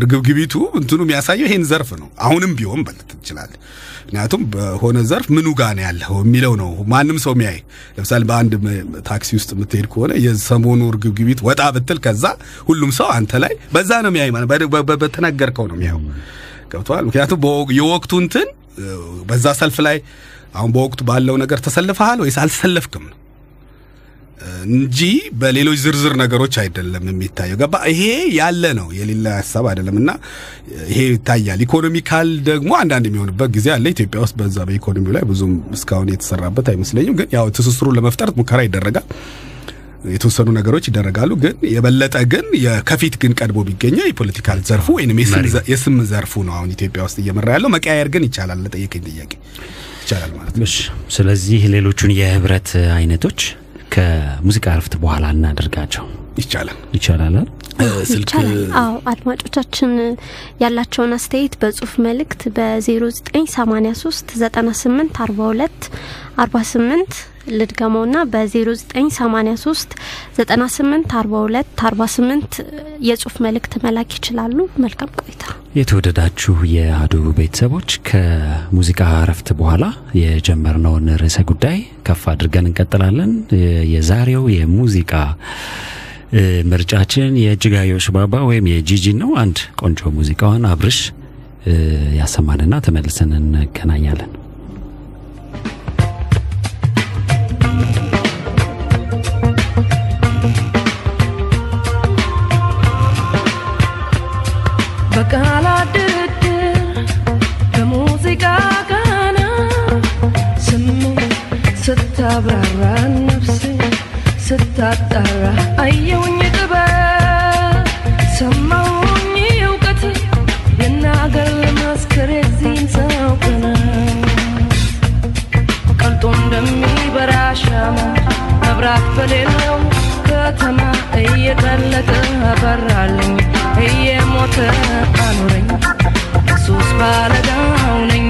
Speaker 3: እርግብግቢቱ እንትኑ የሚያሳየው ይሄን ዘርፍ ነው። አሁንም ቢሆን በልት ትችላለህ። ምክንያቱም በሆነ ዘርፍ ምኑ ጋር ነው ያለው የሚለው ነው ማንም ሰው የሚያይ። ለምሳሌ በአንድ ታክሲ ውስጥ የምትሄድ ከሆነ የሰሞኑ እርግብግቢት ወጣ ብትል ከዛ ሁሉም ሰው አንተ ላይ በዛ ነው የሚያይ ማለት በተነገርከው ነው የሚያየው። ገብተዋል። ምክንያቱም የወቅቱ እንትን በዛ ሰልፍ ላይ አሁን በወቅቱ ባለው ነገር ተሰልፈሃል ወይስ አልተሰለፍክም ነው እንጂ በሌሎች ዝርዝር ነገሮች አይደለም የሚታየው። ገባ? ይሄ ያለ ነው የሌላ ሀሳብ አይደለም እና ይሄ ይታያል። ኢኮኖሚካል ደግሞ አንዳንድ የሚሆንበት ጊዜ አለ። ኢትዮጵያ ውስጥ በዛ በኢኮኖሚው ላይ ብዙም እስካሁን የተሰራበት አይመስለኝም። ግን ያው ትስስሩን ለመፍጠር ሙከራ ይደረጋል። የተወሰኑ ነገሮች ይደረጋሉ። ግን የበለጠ ግን ከፊት ግን ቀድሞ ቢገኘው የፖለቲካል ዘርፉ ወይም የስም ዘርፉ ነው አሁን ኢትዮጵያ ውስጥ እየመራ ያለው። መቀያየር ግን ይቻላል። ለጠየቀኝ ጥያቄ ይቻላል ማለት ነው።
Speaker 2: እሺ፣ ስለዚህ ሌሎቹን የህብረት አይነቶች ከሙዚቃ እረፍት በኋላ እናደርጋቸው
Speaker 3: ይቻላል።
Speaker 2: ይቻላል?
Speaker 3: ስልክ
Speaker 4: ይቻላል። አዎ አድማጮቻችን ያላቸውን አስተያየት በጽሁፍ መልእክት በ0983 98 42 48 ልድገመውና በ0983 98 42 48 የጽሁፍ መልእክት መላክ ይችላሉ። መልካም ቆይታ።
Speaker 2: የተወደዳችሁ የአህዱ ቤተሰቦች ከሙዚቃ እረፍት በኋላ የጀመርነውን ርዕሰ ጉዳይ ከፍ አድርገን እንቀጥላለን። የዛሬው የሙዚቃ ምርጫችን የእጅጋየሁ ሽባባ ወይም የጂጂን ነው። አንድ ቆንጆ ሙዚቃዋን አብርሽ ያሰማንና ተመልሰን እንገናኛለን።
Speaker 5: በቃላት በሙዚቃ ቃና ስታብራራ ነፍሴ ስታጣራ አየውኝ ጥበብ ሰማውኝ እውቀት የናገር ለማስከር የዚህን ሰው ሻማ መብራት በሌለው ከተማ እየቀለጠ አበራልኝ እየሞተ አኖረኝ ኢየሱስ ባለዳው ነኝ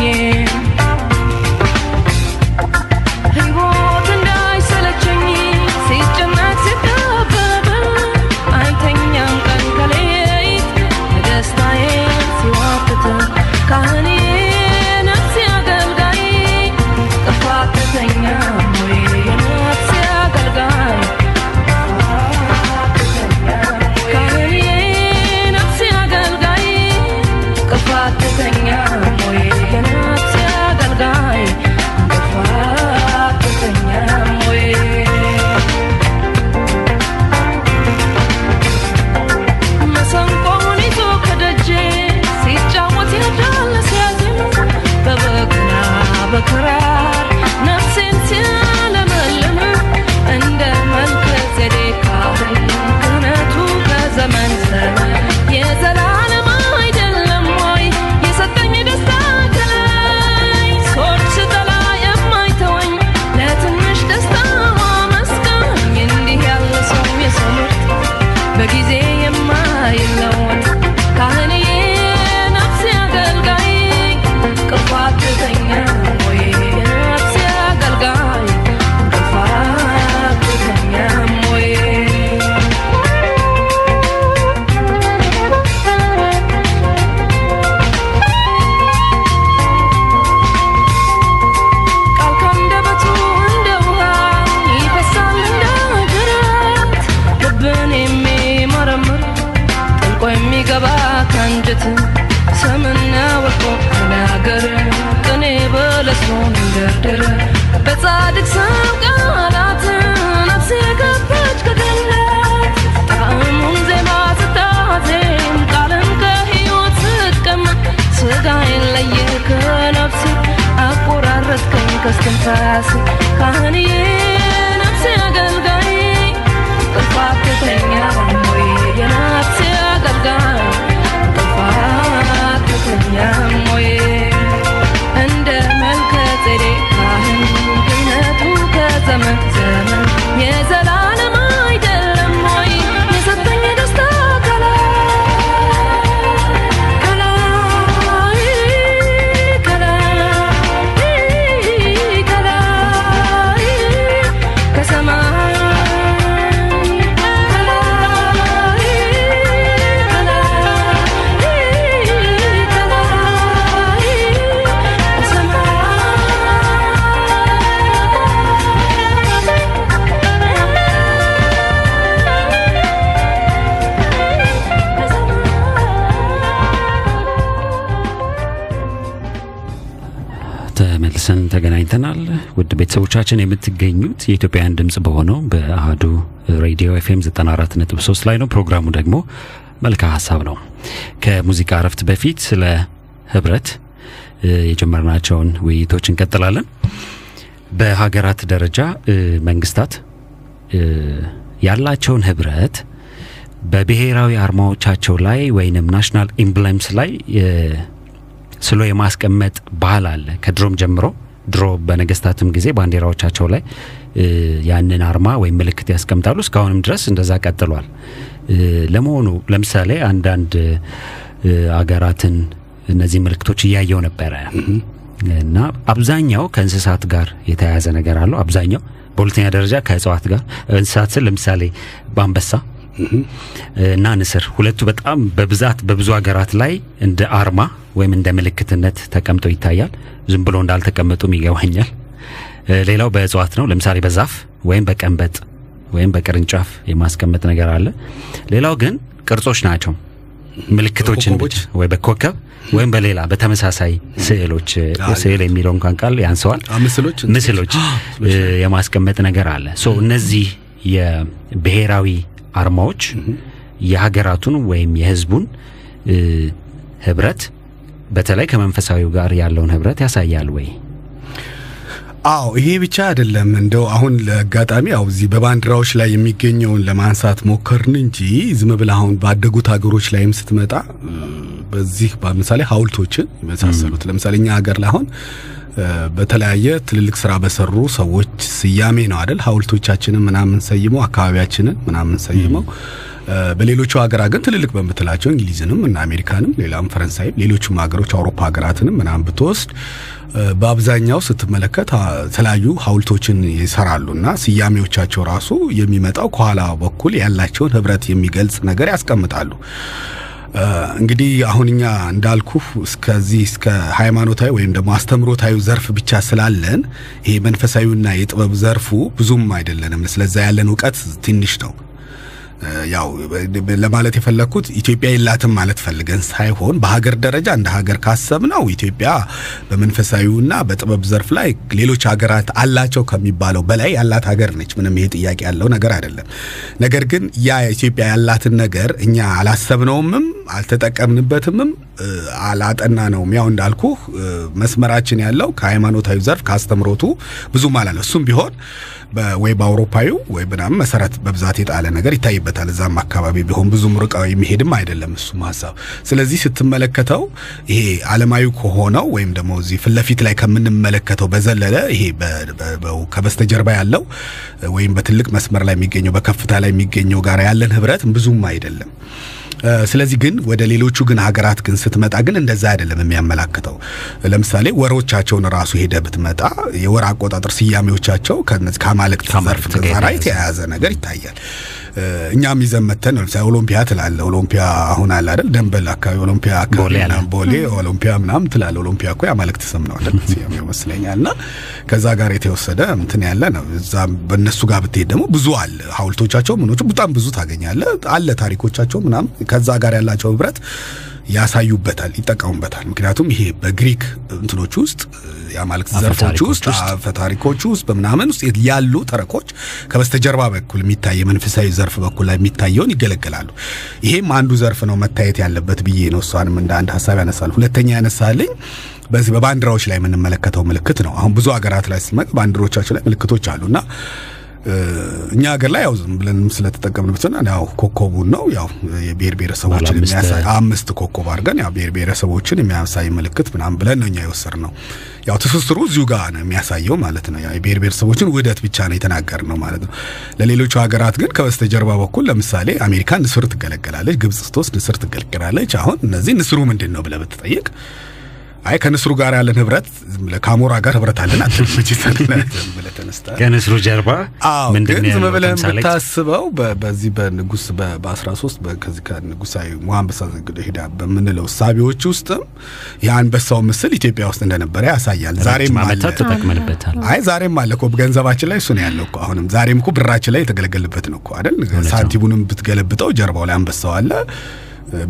Speaker 2: ተመልሰን ተገናኝተናል። ውድ ቤተሰቦቻችን የምትገኙት የኢትዮጵያን ድምጽ በሆነው በአህዱ ሬዲዮ ኤፍኤም 94.3 ላይ ነው። ፕሮግራሙ ደግሞ መልካ ሀሳብ ነው። ከሙዚቃ እረፍት በፊት ስለ ህብረት የጀመርናቸውን ውይይቶች እንቀጥላለን። በሀገራት ደረጃ መንግስታት ያላቸውን ህብረት በብሔራዊ አርማዎቻቸው ላይ ወይንም national emblems ላይ ስሎ የማስቀመጥ ባህል አለ ከድሮም ጀምሮ። ድሮ በነገስታትም ጊዜ ባንዲራዎቻቸው ላይ ያንን አርማ ወይም ምልክት ያስቀምጣሉ። እስካሁንም ድረስ እንደዛ ቀጥሏል። ለመሆኑ ለምሳሌ አንዳንድ አገራትን እነዚህ ምልክቶች እያየው ነበረ እና አብዛኛው ከእንስሳት ጋር የተያያዘ ነገር አለው። አብዛኛው በሁለተኛ ደረጃ ከእጽዋት ጋር እንስሳት ስል ለምሳሌ በአንበሳ እና ንስር ሁለቱ በጣም በብዛት በብዙ ሀገራት ላይ እንደ አርማ ወይም እንደ ምልክትነት ተቀምጦ ይታያል። ዝም ብሎ እንዳልተቀመጡም ይገባኛል። ሌላው በእጽዋት ነው። ለምሳሌ በዛፍ ወይም በቀንበጥ ወይም በቅርንጫፍ የማስቀመጥ ነገር አለ። ሌላው ግን ቅርጾች ናቸው። ምልክቶችን ወይ በኮከብ ወይም በሌላ በተመሳሳይ ስዕሎች ስዕል የሚለው እንኳን ቃል ያንሰዋል።
Speaker 3: ምስሎች
Speaker 2: የማስቀመጥ ነገር አለ። እነዚህ የብሔራዊ አርማዎች የሀገራቱን ወይም የሕዝቡን እ፣ ህብረት በተለይ ከመንፈሳዊው ጋር ያለውን ህብረት ያሳያል ወይ?
Speaker 3: አዎ ይሄ ብቻ አይደለም። እንደው አሁን ለአጋጣሚ ያው እዚህ በባንዲራዎች ላይ የሚገኘውን ለማንሳት ሞከርን እንጂ ዝም ብለህ አሁን ባደጉት ሀገሮች ላይም ስትመጣ በዚህ በምሳሌ ሐውልቶችን የመሳሰሉት ለምሳሌ እኛ ሀገር ላይ አሁን በተለያየ ትልልቅ ስራ በሰሩ ሰዎች ስያሜ ነው አይደል ሐውልቶቻችንን ምናምን ሰይመው አካባቢያችንን ምናምን ሰይመው በሌሎቹ ሀገራት ግን ትልልቅ በምትላቸው እንግሊዝንም እና አሜሪካንም ሌላም ፈረንሳይም ሌሎቹም ሀገሮች አውሮፓ ሀገራትንም ምናምን ብትወስድ በአብዛኛው ስትመለከት የተለያዩ ሐውልቶችን ይሰራሉ እና ስያሜዎቻቸው ራሱ የሚመጣው ከኋላ በኩል ያላቸውን ህብረት የሚገልጽ ነገር ያስቀምጣሉ። እንግዲህ አሁን እኛ እንዳልኩ እስከዚህ እስከ ሃይማኖታዊ ወይም ደግሞ አስተምሮታዊ ዘርፍ ብቻ ስላለን ይሄ መንፈሳዊና የጥበብ ዘርፉ ብዙም አይደለንም። ስለዛ ያለን እውቀት ትንሽ ነው። ያው ለማለት የፈለግኩት ኢትዮጵያ የላትም ማለት ፈልገን ሳይሆን በሀገር ደረጃ እንደ ሀገር ካሰብነው ኢትዮጵያ በመንፈሳዊውና በጥበብ ዘርፍ ላይ ሌሎች ሀገራት አላቸው ከሚባለው በላይ ያላት ሀገር ነች። ምንም ይሄ ጥያቄ ያለው ነገር አይደለም። ነገር ግን ያ ኢትዮጵያ ያላትን ነገር እኛ አላሰብነውምም፣ አልተጠቀምንበትምም፣ እ፣ አላጠናነውም። ያው እንዳልኩ መስመራችን ያለው ከሃይማኖታዊ ዘርፍ ከአስተምሮቱ ብዙም አላለ። እሱም ቢሆን ወይ በአውሮፓዊው ወይ ምናምን መሰረት በብዛት የጣለ ነገር ይታይበታል። እዛም አካባቢ ቢሆን ብዙም ርቀው የሚሄድም አይደለም እሱም ሀሳብ። ስለዚህ ስትመለከተው ይሄ ዓለማዊ ከሆነው ወይም ደግሞ እዚህ ፊት ለፊት ላይ ከምንመለከተው በዘለለ ይሄ ከበስተጀርባ ያለው ወይም በትልቅ መስመር ላይ የሚገኘው በከፍታ ላይ የሚገኘው ጋር ያለን ህብረት ብዙም አይደለም። ስለዚህ ግን ወደ ሌሎቹ ግን ሀገራት ግን ስትመጣ ግን እንደዛ አይደለም የሚያመላክተው። ለምሳሌ ወሮቻቸውን ራሱ ሄደ ብትመጣ የወር አቆጣጠር ስያሜዎቻቸው ከነዚህ ከአማልክት ዘርፍ
Speaker 2: ጋር የተያያዘ
Speaker 3: ነገር ይታያል። እኛም ይዘን መተን ለምሳሌ ኦሎምፒያ ትላለ። ኦሎምፒያ አሁን አለ አይደል? ደንበል አካባቢ ኦሎምፒያ አካባቢ
Speaker 2: ቦሌ
Speaker 3: ኦሎምፒያ ምናምን ትላለ። ኦሎምፒያ እኮ የአማልክት ስም ነው አይደል? ይመስለኛል። እና ከዛ ጋር የተወሰደ እንትን ያለ ነው። እዛ በእነሱ ጋር ብትሄድ ደግሞ ብዙ አለ። ሐውልቶቻቸው ምኖቹ በጣም ብዙ ታገኛለ። አለ ታሪኮቻቸው ምናምን ከዛ ጋር ያላቸው ህብረት ያሳዩበታል፣ ይጠቀሙበታል። ምክንያቱም ይሄ በግሪክ እንትኖች ውስጥ የአማልክት ዘርፎች ውስጥ
Speaker 2: ውስጥ
Speaker 3: አፈ ታሪኮች ውስጥ በምናምን ውስጥ ያሉ ተረኮች ከበስተጀርባ በኩል የሚታይ የመንፈሳዊ ዘርፍ በኩል ላይ የሚታየውን ይገለገላሉ። ይሄም አንዱ ዘርፍ ነው መታየት ያለበት ብዬ ነው እሷንም እንደ አንድ ሀሳብ ያነሳል። ሁለተኛ ያነሳልኝ በዚህ በባንዲራዎች ላይ የምንመለከተው ምልክት ነው። አሁን ብዙ ሀገራት ላይ ስትመጣ ባንዲሮቻቸው ላይ ምልክቶች አሉና እኛ ሀገር ላይ ያው ዝም ብለን ስለተጠቀምንበት እና ያው ኮከቡን ነው ያው የብሔር ብሔረሰቦችን የሚያሳይ አምስት ኮከብ አድርገን ያው ብሔር ብሔረሰቦችን የሚያሳይ ምልክት ምናምን ብለን ነው እኛ የወሰድነው። ያው ትስስሩ እዚሁ ጋር ነው የሚያሳየው ማለት ነው። ያው የብሔር ብሔረሰቦችን ውህደት ብቻ ነው የተናገር ነው ማለት ነው። ለሌሎቹ ሀገራት ግን ከበስተጀርባ በኩል ለምሳሌ አሜሪካ ንስር ትገለገላለች፣ ግብጽ ስትወስድ ንስር ትገለገላለች። አሁን እነዚህ ንስሩ ምንድን ነው ብለህ ብትጠይቅ አይ ከንስሩ ጋር ያለን ህብረት ዝም ብለህ ከአሞራ ጋር ህብረት አለን ተነስተህ
Speaker 2: ከንስሩ ጀርባ
Speaker 3: አዎ
Speaker 2: ምንድን
Speaker 3: በ- በዚህ በንጉስ በ- በ13 በ- ከዚህ ከንጉሳዊ ሞሐንበሳ ሄዳ በምንለው እሳቤዎች ውስጥም የአንበሳው ምስል ኢትዮጵያ ውስጥ እንደነበረ ያሳያል። ዛሬም አለ።
Speaker 2: ተጠቅመንበታል።
Speaker 3: አይ ዛሬም አለ እኮ ገንዘባችን ላይ እሱ ነው ያለው እኮ አሁንም ዛሬም እኮ ብራችን ላይ የተገለገልበት ነው እኮ አይደል? ሳንቲሙንም ብትገለብጠው ጀርባው ላይ አንበሳው አለ።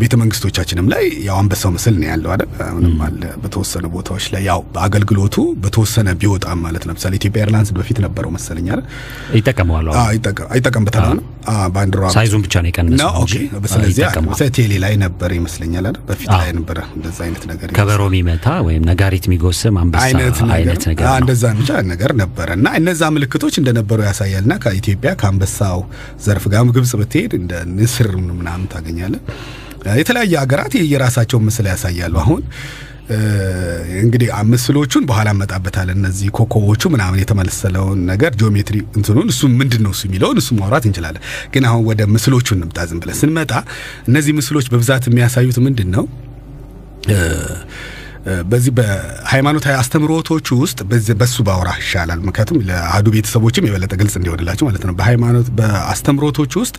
Speaker 3: ቤተ መንግስቶቻችንም ላይ ያው አንበሳው ምስል ነው ያለው አይደል? አሁንም አለ በተወሰኑ ቦታዎች ላይ ያው አገልግሎቱ በተወሰነ ቢወጣም ማለት ነው። ለምሳሌ ኢትዮጵያ airlines በፊት ነበረው መሰለኝ አይደል?
Speaker 2: ይጠቀመዋል።
Speaker 3: አዎ ይጠቀም አይጠቀምበታል አሁን ባንዲራ
Speaker 2: ሳይዙን ብቻ ነው የቀነሰው እንጂ
Speaker 3: ስለዚህ ቴሌ ላይ ነበር ይመስለኛል አይደል? በፊት ላይ ነበረ እንደዛ አይነት ነገር
Speaker 2: ከበሮ የሚመታ ወይም ነጋሪት የሚጎስም አንበሳ
Speaker 3: አይነት ነገር እንደዛ ብቻ ነገር ነበረ እና እነዛ ምልክቶች እንደነበሩ ያሳያልና ከኢትዮጵያ ከአንበሳው ዘርፍ ጋር ግብጽ ብትሄድ እንደ ንስር ምናምን ታገኛለን። የተለያየ ሀገራት የየራሳቸውን ምስል ያሳያሉ። አሁን እንግዲህ ምስሎቹን በኋላ እንመጣበታለን። እነዚህ ኮከቦቹ ምናምን የተመሰለውን ነገር ጂኦሜትሪ እንትኑን እሱ ምንድን ነው እሱ የሚለውን እሱ ማውራት እንችላለን። ግን አሁን ወደ ምስሎቹ እንምጣ። ዝም ብለን ስንመጣ እነዚህ ምስሎች በብዛት የሚያሳዩት ምንድን ነው? በዚህ በሃይማኖታዊ አስተምሮቶች ውስጥ በሱ ባወራ ይሻላል። ምክንያቱም ለአህዱ ቤተሰቦችም የበለጠ ግልጽ እንዲሆንላቸው ማለት ነው። በሃይማኖት በአስተምሮቶች ውስጥ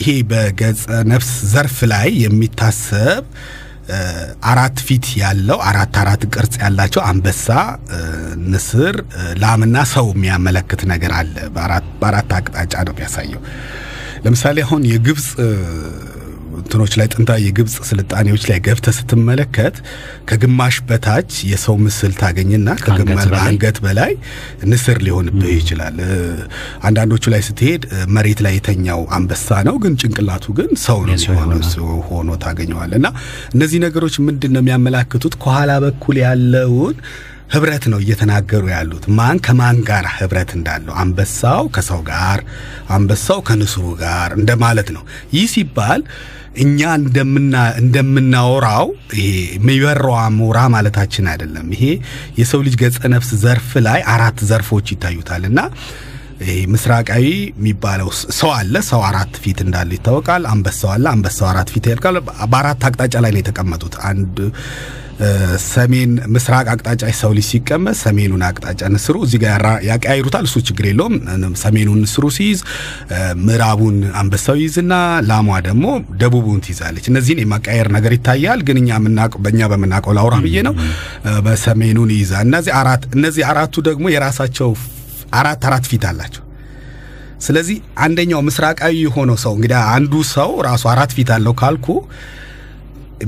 Speaker 3: ይሄ በገጸ ነፍስ ዘርፍ ላይ የሚታሰብ አራት ፊት ያለው አራት አራት ቅርጽ ያላቸው አንበሳ፣ ንስር፣ ላምና ሰው የሚያመለክት ነገር አለ። በአራት አቅጣጫ ነው የሚያሳየው። ለምሳሌ አሁን የግብፅ እንትኖች ላይ ጥንታዊ የግብፅ ስልጣኔዎች ላይ ገብተ ስትመለከት ከግማሽ በታች የሰው ምስል ታገኝና ከግማሽ
Speaker 2: በላይ?
Speaker 3: አንገት በላይ ንስር ሊሆንብህ ይችላል። አንዳንዶቹ ላይ ስትሄድ መሬት ላይ የተኛው አንበሳ ነው፣ ግን ጭንቅላቱ ግን ሰው ነው ሆኖ ታገኘዋል። እና እነዚህ ነገሮች ምንድን ነው የሚያመላክቱት? ከኋላ በኩል ያለውን ህብረት ነው እየተናገሩ ያሉት። ማን ከማን ጋር ህብረት እንዳለው፣ አንበሳው ከሰው ጋር፣ አንበሳው ከንስሩ ጋር እንደማለት ነው። ይህ ሲባል እኛ እንደምና እንደምናወራው ይሄ የሚበረው አሞራ ማለታችን አይደለም። ይሄ የሰው ልጅ ገጸ ነፍስ ዘርፍ ላይ አራት ዘርፎች ይታዩታል እና ምስራቃዊ የሚባለው ሰው አለ። ሰው አራት ፊት እንዳለ ይታወቃል። አንበሳው አለ። አንበሳው አራት ፊት ያልቃል። በአራት አቅጣጫ ላይ ነው የተቀመጡት። አንድ ሰሜን ምስራቅ አቅጣጫ ሰው ልጅ ሲቀመጥ ሰሜኑን አቅጣጫ ንስሩ እዚህ ጋር ያቀያይሩታል። እሱ ችግር የለውም። ሰሜኑን ንስሩ ሲይዝ ምዕራቡን አንበሳው ይይዝና ላሟ ደግሞ ደቡቡን ትይዛለች። እነዚህን የማቀያየር ነገር ይታያል። ግን እኛ የምናውቀው በእኛ በምናውቀው ላውራ ብዬ ነው። በሰሜኑን ይይዛል። እነዚህ አራት እነዚህ አራቱ ደግሞ የራሳቸው አራት አራት ፊት አላቸው። ስለዚህ አንደኛው ምስራቃዊ የሆነው ሰው እንግዲህ አንዱ ሰው ራሱ አራት ፊት አለው ካልኩ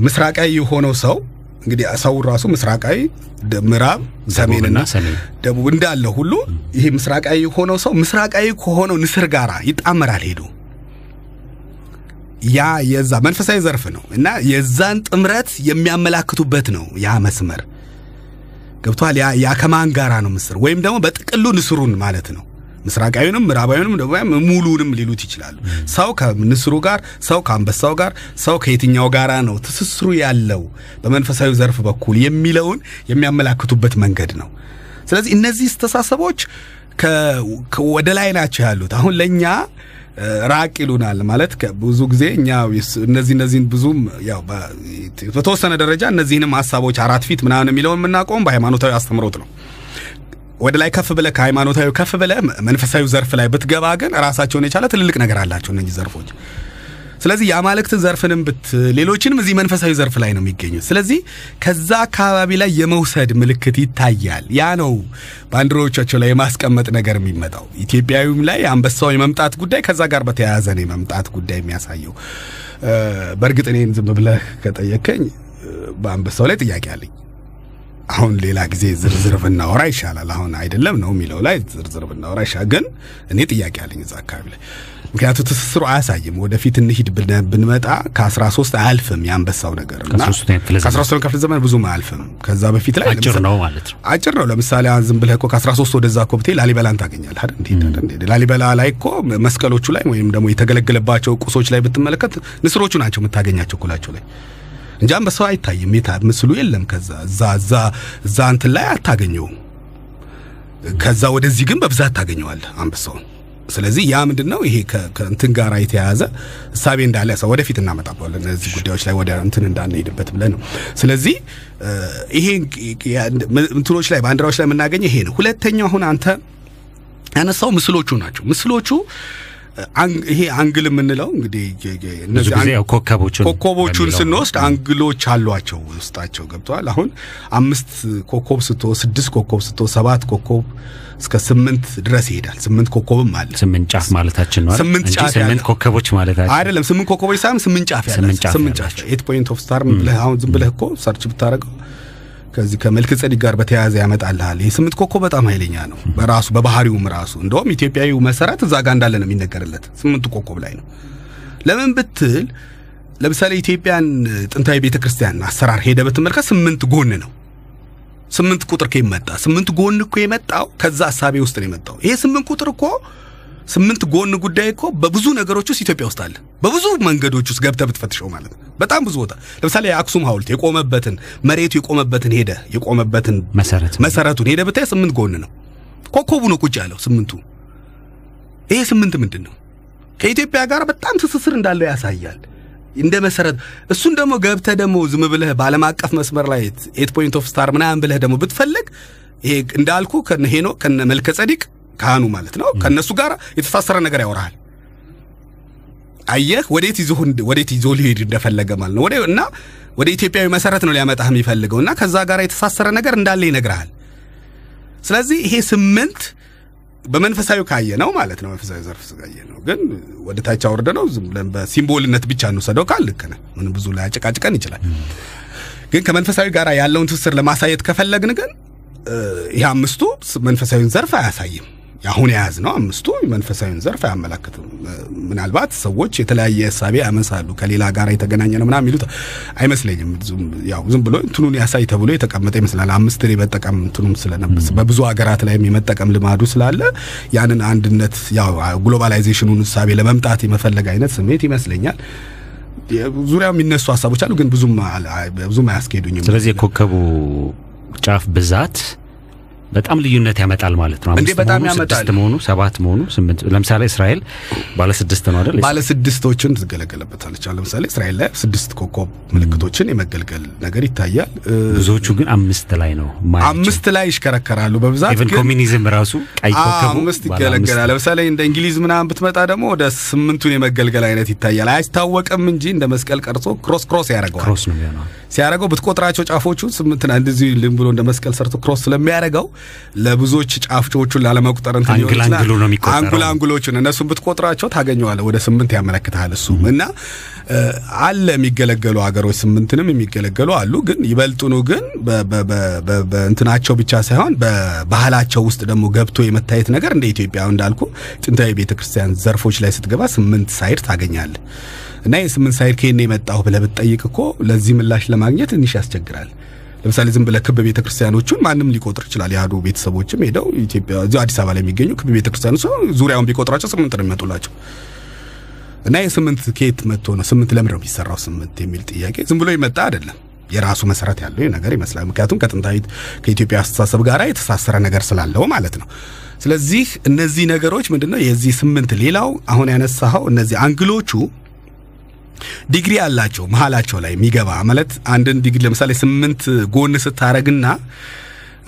Speaker 3: ምስራቃዊ የሆነው ሰው እንግዲህ ሰው ራሱ ምስራቃዊ፣ ምዕራብ፣ ሰሜንና ደቡብ እንዳለ ሁሉ ይሄ ምስራቃዊ የሆነው ሰው ምስራቃዊ ከሆነው ንስር ጋር ይጣመራል ሄዶ ያ የዛ መንፈሳዊ ዘርፍ ነው እና የዛን ጥምረት የሚያመላክቱበት ነው ያ መስመር ገብቷል። ያ ያ ከማን ጋራ ነው ምስር ወይም ደግሞ በጥቅሉ ንስሩን ማለት ነው። ምስራቃዊንም ምዕራባዊንም ሙሉንም ሊሉት ይችላሉ። ሰው ከንስሩ ጋር፣ ሰው ከአንበሳው ጋር፣ ሰው ከየትኛው ጋራ ነው ትስስሩ ያለው በመንፈሳዊ ዘርፍ በኩል የሚለውን የሚያመላክቱበት መንገድ ነው። ስለዚህ እነዚህ አስተሳሰቦች ወደ ላይ ናቸው ያሉት። አሁን ለእኛ ራቅ ይሉናል ማለት ብዙ ጊዜ እኛ እነዚህ እነዚህን ብዙም ያው በተወሰነ ደረጃ እነዚህንም ሀሳቦች አራት ፊት ምናምን የሚለውን የምናውቀውም በሃይማኖታዊ አስተምሮት ነው። ወደ ላይ ከፍ ብለህ ከሃይማኖታዊ ከፍ ብለህ መንፈሳዊ ዘርፍ ላይ ብትገባ ግን ራሳቸውን የቻለ ትልልቅ ነገር አላቸው እነዚህ ዘርፎች። ስለዚህ የአማልክት ዘርፍንም ብት ሌሎችንም እዚህ መንፈሳዊ ዘርፍ ላይ ነው የሚገኙት። ስለዚህ ከዛ አካባቢ ላይ የመውሰድ ምልክት ይታያል። ያ ነው ባንዲራዎቻቸው ላይ የማስቀመጥ ነገር የሚመጣው። ኢትዮጵያዊም ላይ አንበሳው የመምጣት ጉዳይ ከዛ ጋር በተያያዘ ነው የመምጣት ጉዳይ የሚያሳየው። በእርግጥ እኔን ዝም ብለህ ከጠየከኝ በአንበሳው ላይ ጥያቄ አለኝ። አሁን ሌላ ጊዜ ዝርዝር ብናወራ ይሻላል። አሁን አይደለም ነው የሚለው ላይ ዝርዝር ብናወራ ይሻላል። ግን እኔ ጥያቄ አለኝ እዛ አካባቢ ላይ ምክንያቱ ትስስሩ አያሳይም። ወደፊት እንሂድ ብንመጣ ከ13 አያልፍም የአንበሳው ነገር እና
Speaker 2: ከ13ኛው ክፍለ ዘመን።
Speaker 3: ከ13ኛው ክፍለ ዘመን ብዙም አያልፍም። ከዛ በፊት ላይ
Speaker 2: አጭር ነው ማለት ነው።
Speaker 3: አጭር ነው። ለምሳሌ ዝም ብለህ እኮ ከ13 ወደዛ እኮ ብትሄድ ላሊበላን ታገኛለህ አይደል? ላሊበላ ላይ እኮ መስቀሎቹ ላይ ወይም ደግሞ የተገለገለባቸው ቁሶች ላይ ብትመለከት ንስሮቹ ናቸው የምታገኛቸው ኩላቸው ላይ እንጂ አንበሳው አይታይም። ምስሉ የለም። ከዛ እዛ እዛ እዛ እንትን ላይ አታገኘውም። ከዛ ወደዚህ ግን በብዛት ታገኘዋለህ አንበሳውን። ስለዚህ ያ ምንድን ነው ይሄ ከእንትን ጋር የተያያዘ እሳቤ እንዳለ ሰው ወደፊት እናመጣበዋለን እነዚህ ጉዳዮች ላይ ወደ እንትን እንዳንሄድበት ብለን ነው። ስለዚህ ይሄ እንትኖች ላይ ባንዲራዎች ላይ የምናገኘው ይሄ ነው። ሁለተኛው አሁን አንተ ያነሳው ምስሎቹ ናቸው። ምስሎቹ ይሄ angle የምንለው እንግዲህ
Speaker 2: ኮከቦቹን
Speaker 3: ስንወስድ angle ኦች አሏቸው ውስጣቸው ገብተዋል። አሁን አምስት ኮከብ ስትወስድ ስድስት ኮከብ ስትወስድ ሰባት ኮከብ እስከ ስምንት ድረስ ይሄዳል። ስምንት ኮከብም አለ
Speaker 2: ስምንት ጫፍ ማለታችን ነው?
Speaker 3: ስምንት ጫፍ
Speaker 2: ስምንት ኮከቦች ማለታችን
Speaker 3: አይደለም። ስምንት ኮከቦች ሳይሆን ስምንት ጫፍ ያለ
Speaker 2: ስምንት ጫፍ
Speaker 3: eight point of star ብለህ አሁን ዝም ብለህ እኮ search ብታደርገው ከዚህ ከመልከ ጼዴቅ ጋር በተያያዘ ያመጣልሃል። ይህ ስምንት ኮከብ በጣም ኃይለኛ ነው በራሱ በባህሪውም ራሱ እንደውም ኢትዮጵያዊው መሰረት እዛ ጋር እንዳለ ነው የሚነገርለት ስምንቱ ኮከብ ላይ ነው። ለምን ብትል ለምሳሌ ኢትዮጵያን ጥንታዊ ቤተ ክርስቲያን አሰራር ሄደ ብትመልከት ስምንት ጎን ነው። ስምንት ቁጥር ከመጣ ስምንት ጎን እኮ የመጣው ከዛ ሀሳቤ ውስጥ ነው የመጣው። ይሄ ስምንት ቁጥር እኮ ስምንት ጎን ጉዳይ እኮ በብዙ ነገሮች ውስጥ ኢትዮጵያ ውስጥ አለ። በብዙ መንገዶች ውስጥ ገብተህ ብትፈትሸው ማለት ነው። በጣም ብዙ ቦታ ለምሳሌ የአክሱም ሐውልት የቆመበትን መሬቱ የቆመበትን ሄደ የቆመበትን መሰረቱን ሄደ ብታይ ስምንት ጎን ነው። ኮከቡ ነው ቁጭ ያለው ስምንቱ። ይሄ ስምንት ምንድን ነው? ከኢትዮጵያ ጋር በጣም ትስስር እንዳለው ያሳያል። እንደ መሰረት እሱን ደግሞ ገብተህ ደግሞ ዝም ብለህ በዓለም አቀፍ መስመር ላይ eight point of star ምናምን ብለህ ደግሞ ብትፈልግ ይሄ እንዳልኩ ከነ ሄኖክ ከነ መልከ ጼዴቅ ካህኑ ማለት ነው ከነሱ ጋር የተሳሰረ ነገር ያወራሃል። አየህ ወዴት ይዞ ወዴት ይዞ ሊሄድ እንደፈለገ ማለት ነው። ወደ እና ወደ ኢትዮጵያዊ መሰረት ነው ሊያመጣህ የሚፈልገው እና ከዛ ጋር የተሳሰረ ነገር እንዳለ ይነግርሃል። ስለዚህ ይሄ ስምንት በመንፈሳዊ ካየ ነው ማለት ነው። መንፈሳዊ ዘርፍ ካየ ነው ግን ወደ ታች አውርደ ነው ዝም ብለን በሲምቦልነት ብቻ እንውሰደው ካል ልክ ነህ። ምንም ብዙ ላይ አጨቃጭቀን ይችላል። ግን ከመንፈሳዊ ጋር ያለውን ትስስር ለማሳየት ከፈለግን ግን ይህ አምስቱ መንፈሳዊን ዘርፍ አያሳይም። አሁን የያዝ ነው አምስቱ መንፈሳዊን ዘርፍ አያመላክትም። ምናልባት ሰዎች የተለያየ እሳቤ ያመሳሉ ከሌላ ጋር የተገናኘ ነው ምናምን የሚሉት አይመስለኝም። ያው ዝም ብሎ እንትኑን ያሳይ ተብሎ የተቀመጠ ይመስላል። አምስትን የመጠቀም እንትኑም ስለነበስ በብዙ ሀገራት ላይም የመጠቀም ልማዱ ስላለ ያንን አንድነት ያው ግሎባላይዜሽኑን እሳቤ ለመምጣት የመፈለግ አይነት ስሜት ይመስለኛል። ዙሪያው የሚነሱ ሀሳቦች አሉ፣ ግን ብዙም ብዙም አያስኬዱኝም።
Speaker 2: ስለዚህ የኮከቡ ጫፍ ብዛት በጣም ልዩነት ያመጣል ማለት ነው።
Speaker 3: እንዴ በጣም ያመጣል።
Speaker 2: ስድስት መሆኑ ሰባት መሆኑ ስምንት ለምሳሌ እስራኤል ባለ ስድስት ነው አይደል?
Speaker 3: ባለ ስድስቶችን ትገለገለበታለች። ለምሳሌ እስራኤል ላይ ስድስት ኮከብ ምልክቶችን የመገልገል ነገር ይታያል።
Speaker 2: ብዙዎቹ ግን አምስት ላይ ነው
Speaker 3: አምስት ላይ ይሽከረከራሉ በብዛት ግን
Speaker 2: ኮሚኒዝም ራሱ ቀይ ኮከቡ
Speaker 3: አምስት ይገለገላል። ለምሳሌ እንደ እንግሊዝ ምናምን ብትመጣ ደግሞ ወደ ስምንቱን የመገልገል አይነት ይታያል። አይታወቅም እንጂ እንደ መስቀል ቀርጾ cross cross ያደርገዋል።
Speaker 2: cross ነው የሚሆነው።
Speaker 3: ሲያደርገው ብትቆጥራቸው ጫፎቹ ስምንትና እንደዚህ ልም ብሎ እንደ መስቀል ሰርቶ cross ስለሚያደርገው ለብዙዎች ጫፎቹን ላለመቁጠር እንትን
Speaker 2: angle
Speaker 3: angle ኦቹን እነሱን ብትቆጥራቸው ታገኘዋለህ። ወደ ስምንት ያመለክታል እሱም እና አለ የሚገለገሉ ሀገሮች ስምንትንም የሚገለገሉ አሉ። ግን ይበልጡኑ ግን በእንትናቸው ብቻ ሳይሆን በባህላቸው ውስጥ ደግሞ ገብቶ የመታየት ነገር እንደ ኢትዮጵያ እንዳልኩ ጥንታዊ ቤተክርስቲያን ዘርፎች ላይ ስትገባ ስምንት side ታገኛለህ። እና የስምንት side ከየት ነው የመጣው ብለህ ብትጠይቅ እኮ ለዚህ ምላሽ ለማግኘት ትንሽ ያስቸግራል። ለምሳሌ ዝም ብለህ ክብ ቤተክርስቲያኖቹን ማንም ሊቆጥር ይችላል። የአህዱ ቤተሰቦችም ሄደው ኢትዮጵያ እዚሁ አዲስ አበባ ላይ የሚገኙ ክብ ቤተክርስቲያኖች ዙሪያውን ቢቆጥራቸው ስምንት ነው የሚመጡላቸው። እና የስምንት ከየት መጥቶ ነው ስምንት ለምንድን ነው የሚሰራው ስምንት የሚል ጥያቄ ዝም ብሎ የመጣ አይደለም። የራሱ መሰረት ያለው ነገር ይመስላል። ምክንያቱም ከጥንታዊት ከኢትዮጵያ አስተሳሰብ ጋር የተሳሰረ ነገር ስላለው ማለት ነው። ስለዚህ እነዚህ ነገሮች ምንድነው የዚህ ስምንት ሌላው አሁን ያነሳኸው እነዚህ አንግሎቹ ዲግሪ አላቸው መሀላቸው ላይ የሚገባ ማለት አንድን ዲግሪ ለምሳሌ ስምንት ጎን ስታረግና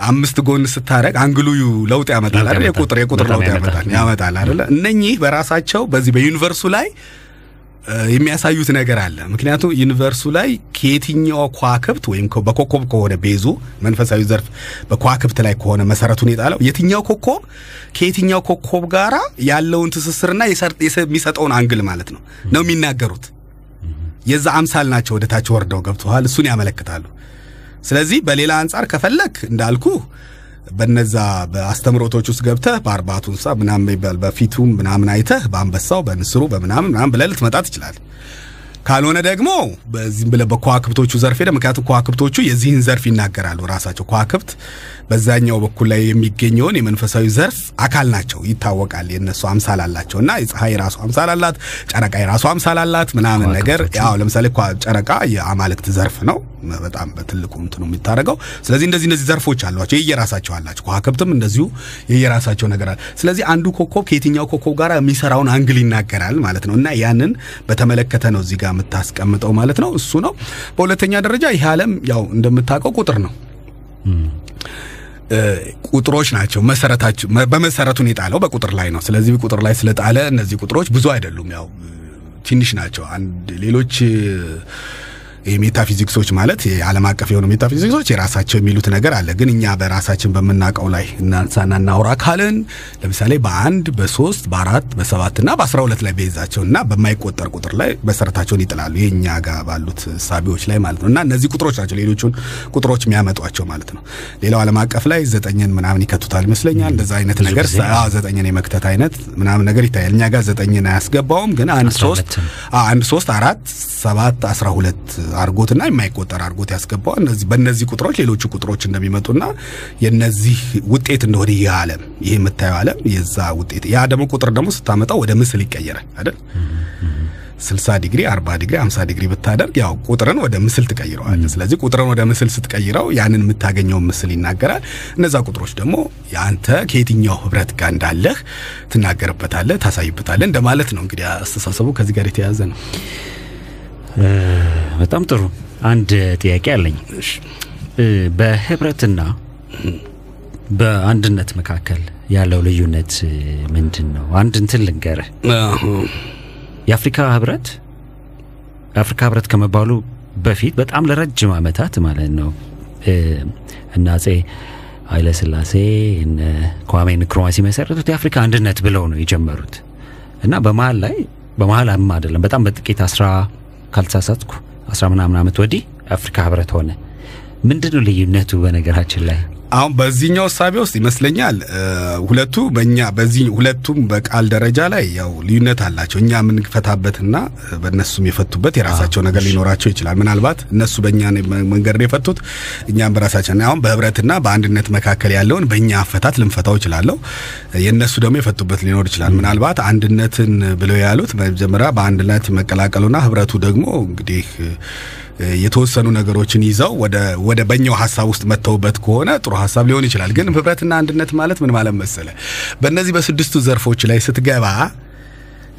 Speaker 3: አምስት ጎን ስታረግ angle ኡ ለውጥ ያመጣል አይደል? የቁጥር የቁጥር ለውጥ ያመጣል
Speaker 2: ያመጣል።
Speaker 3: አይደለ? እነኚህ በራሳቸው በዚህ በ universe ኡ ላይ የሚያሳዩት ነገር አለ። ምክንያቱም universe ኡ ላይ ከየትኛው ከዋክብት ወይም በኮከብ ከሆነ base ኡ መንፈሳዊ ዘርፍ በከዋክብት ላይ ከሆነ መሰረቱን የጣለው የትኛው ኮከብ ከየትኛው ኮከብ ጋራ ያለውን ትስስርና የሚሰጠውን angle ማለት ነው ነው የሚናገሩት የዛ አምሳል ናቸው ወደ ታች ወርደው ገብተዋል። እሱን ያመለክታሉ። ስለዚህ በሌላ አንጻር ከፈለክ እንዳልኩ በነዛ በአስተምሮቶች ውስጥ ገብተህ በአርባቱ እንስሳ ምናምን በፊቱም ምናምን አይተህ በአንበሳው በንስሩ በምናምን ምናምን ብለህ ልትመጣ ትችላለህ። ካልሆነ ደግሞ በዚህም ብለህ በከዋክብቶቹ ዘርፍ ሄደህ ምክንያቱም ከዋክብቶቹ የዚህን ዘርፍ ይናገራሉ ራሳቸው ከዋክብት በዛኛው በኩል ላይ የሚገኘውን የመንፈሳዊ ዘርፍ አካል ናቸው ይታወቃል። የነሱ አምሳል አላቸው እና የፀሐይ የራሱ አምሳል አላት፣ ጨረቃ የራሱ አምሳል አላት ምናምን ነገር ያው ለምሳሌ ጨረቃ የአማልክት ዘርፍ ነው በጣም በትልቁ እንትኑ የሚታረገው። ስለዚህ እንደዚህ እንደዚህ ዘርፎች አሏቸው የየራሳቸው አላቸው። ከዋክብትም እንደዚሁ የየራሳቸው ነገር አለ። ስለዚህ አንዱ ኮከብ ከየትኛው ኮከብ ጋር የሚሰራውን አንግል ይናገራል ማለት ነው እና ያንን በተመለከተ ነው እዚህ ጋር የምታስቀምጠው ማለት ነው። እሱ ነው። በሁለተኛ ደረጃ ይህ ዓለም ያው እንደምታውቀው ቁጥር ነው። ቁጥሮች ናቸው መሰረታቸው በመሰረቱን የጣለው በቁጥር ላይ ነው። ስለዚህ ቁጥር ላይ ስለጣለ እነዚህ ቁጥሮች ብዙ አይደሉም፣ ያው ትንሽ ናቸው። አንድ ሌሎች የሜታፊዚክሶች ማለት የዓለም አቀፍ የሆኑ ሜታፊዚክሶች የራሳቸው የሚሉት ነገር አለ። ግን እኛ በራሳችን በምናውቀው ላይ እናንሳና እናውራ ካልን ለምሳሌ በአንድ በሶስት በአራት በሰባትና በአስራ ሁለት ላይ በይዛቸው እና በማይቆጠር ቁጥር ላይ መሰረታቸውን ይጥላሉ የእኛ ጋር ባሉት ሳቢዎች ላይ ማለት ነው። እና እነዚህ ቁጥሮች ናቸው ሌሎቹን ቁጥሮች የሚያመጧቸው ማለት ነው። ሌላው ዓለም አቀፍ ላይ ዘጠኝን ምናምን ይከቱታል ይመስለኛል። እንደዛ አይነት ነገር ዘጠኝን የመክተት አይነት ምናምን ነገር ይታያል። እኛ ጋር ዘጠኝን አያስገባውም። ግን አንድ ሶስት አንድ ሶስት አራት ሰባት አስራ ሁለት አርጎትና የማይቆጠር አርጎት ያስገባው እነዚህ በእነዚህ ቁጥሮች ሌሎቹ ቁጥሮች እንደሚመጡና የነዚህ ውጤት እንደሆነ ይህ ዓለም ይህ የምታየው ዓለም የዛ ውጤት ያ ደግሞ ቁጥር ደግሞ ስታመጣው ወደ ምስል ይቀየራል አይደል? 60 ዲግሪ 40 ዲግሪ 50 ዲግሪ ብታደርግ ያው ቁጥርን ወደ ምስል ትቀይረዋል። ስለዚህ ቁጥርን ወደ ምስል ስትቀይረው ያንን የምታገኘውን ምስል ይናገራል። እነዛ ቁጥሮች ደግሞ የአንተ ከየትኛው ህብረት ጋር እንዳለህ ትናገርበታለህ፣ ታሳይበታለህ እንደማለት ነው። እንግዲህ አስተሳሰቡ ከዚህ ጋር የተያያዘ ነው።
Speaker 2: በጣም ጥሩ። አንድ ጥያቄ አለኝ። በህብረትና በአንድነት መካከል ያለው ልዩነት ምንድን ነው? አንድ እንትን ልንገርህ። የአፍሪካ ህብረት የአፍሪካ ህብረት ከመባሉ በፊት በጣም ለረጅም ዓመታት ማለት ነው እነ አጼ ኃይለ ሥላሴ እነ ኳሜ ንክሩማ ሲመሰረቱት የአፍሪካ አንድነት ብለው ነው የጀመሩት እና በመሀል ላይ በመሀል አይደለም በጣም በጥቂት አስራ ካልተሳሳትኩ አስራ ምናምን ዓመት ወዲህ የአፍሪካ ህብረት ሆነ። ምንድን ነው ልዩነቱ? በነገራችን ላይ
Speaker 3: አሁን በዚህኛው እሳቤ ውስጥ ይመስለኛል ሁለቱ በእኛ በዚህ ሁለቱም በቃል ደረጃ ላይ ያው ልዩነት አላቸው። እኛ የምንፈታበትና በእነሱም የፈቱበት የራሳቸው ነገር ሊኖራቸው ይችላል። ምናልባት እነሱ በእኛ መንገድ ነው የፈቱት፣ እኛም በራሳችን አሁን በህብረትና በአንድነት መካከል ያለውን በእኛ አፈታት ልንፈታው ይችላለሁ። የእነሱ ደግሞ የፈቱበት ሊኖር ይችላል። ምናልባት አንድነትን ብለው ያሉት መጀመሪያ በአንድነት መቀላቀሉና ህብረቱ ደግሞ እንግዲህ የተወሰኑ ነገሮችን ይዘው ወደ ወደ በኛው ሀሳብ ውስጥ መተውበት ከሆነ ጥሩ ሀሳብ ሊሆን ይችላል። ግን ህብረትና አንድነት ማለት ምን ማለት መሰለ? በእነዚህ በስድስቱ ዘርፎች ላይ ስትገባ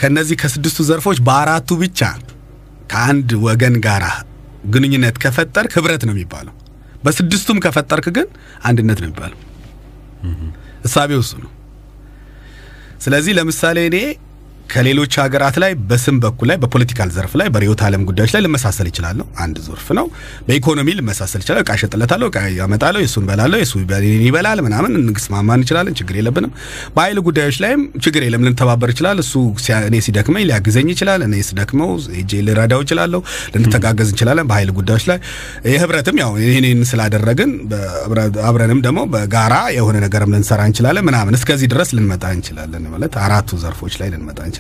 Speaker 3: ከነዚህ ከስድስቱ ዘርፎች በአራቱ ብቻ ከአንድ ወገን ጋር ግንኙነት ከፈጠርክ ህብረት ነው የሚባለው። በስድስቱም ከፈጠርክ ግን አንድነት ነው የሚባለው። እሳቤው እሱ ነው። ስለዚህ ለምሳሌ እኔ ከሌሎች ሀገራት ላይ በስም በኩል ላይ በፖለቲካል ዘርፍ ላይ በርዕዮተ ዓለም ጉዳዮች ላይ ልመሳሰል ይችላለሁ። አንድ ዘርፍ ነው። በኢኮኖሚ ልመሳሰል ይችላለሁ። እቃ እሸጥለታለሁ፣ እቃ ያመጣለሁ፣ የእሱን በላለሁ፣ የእሱ ይበላል ምናምን እንስማማ እንችላለን። ችግር የለብንም። በኃይል ጉዳዮች ላይም ችግር የለም፣ ልንተባበር ይችላል። እሱ እኔ ሲደክመኝ ሊያግዘኝ ይችላል። እኔ ስደክመው ሄጄ ልረዳው ይችላለሁ። ልንተጋገዝ እንችላለን። በኃይል ጉዳዮች ላይ የህብረትም ያው ይህንን ስላደረግን አብረንም ደግሞ በጋራ የሆነ ነገርም ልንሰራ እንችላለን ምናምን እስከዚህ ድረስ ልንመጣ እንችላለን ማለት አራቱ ዘርፎች ላይ ልንመጣ እንችላለን።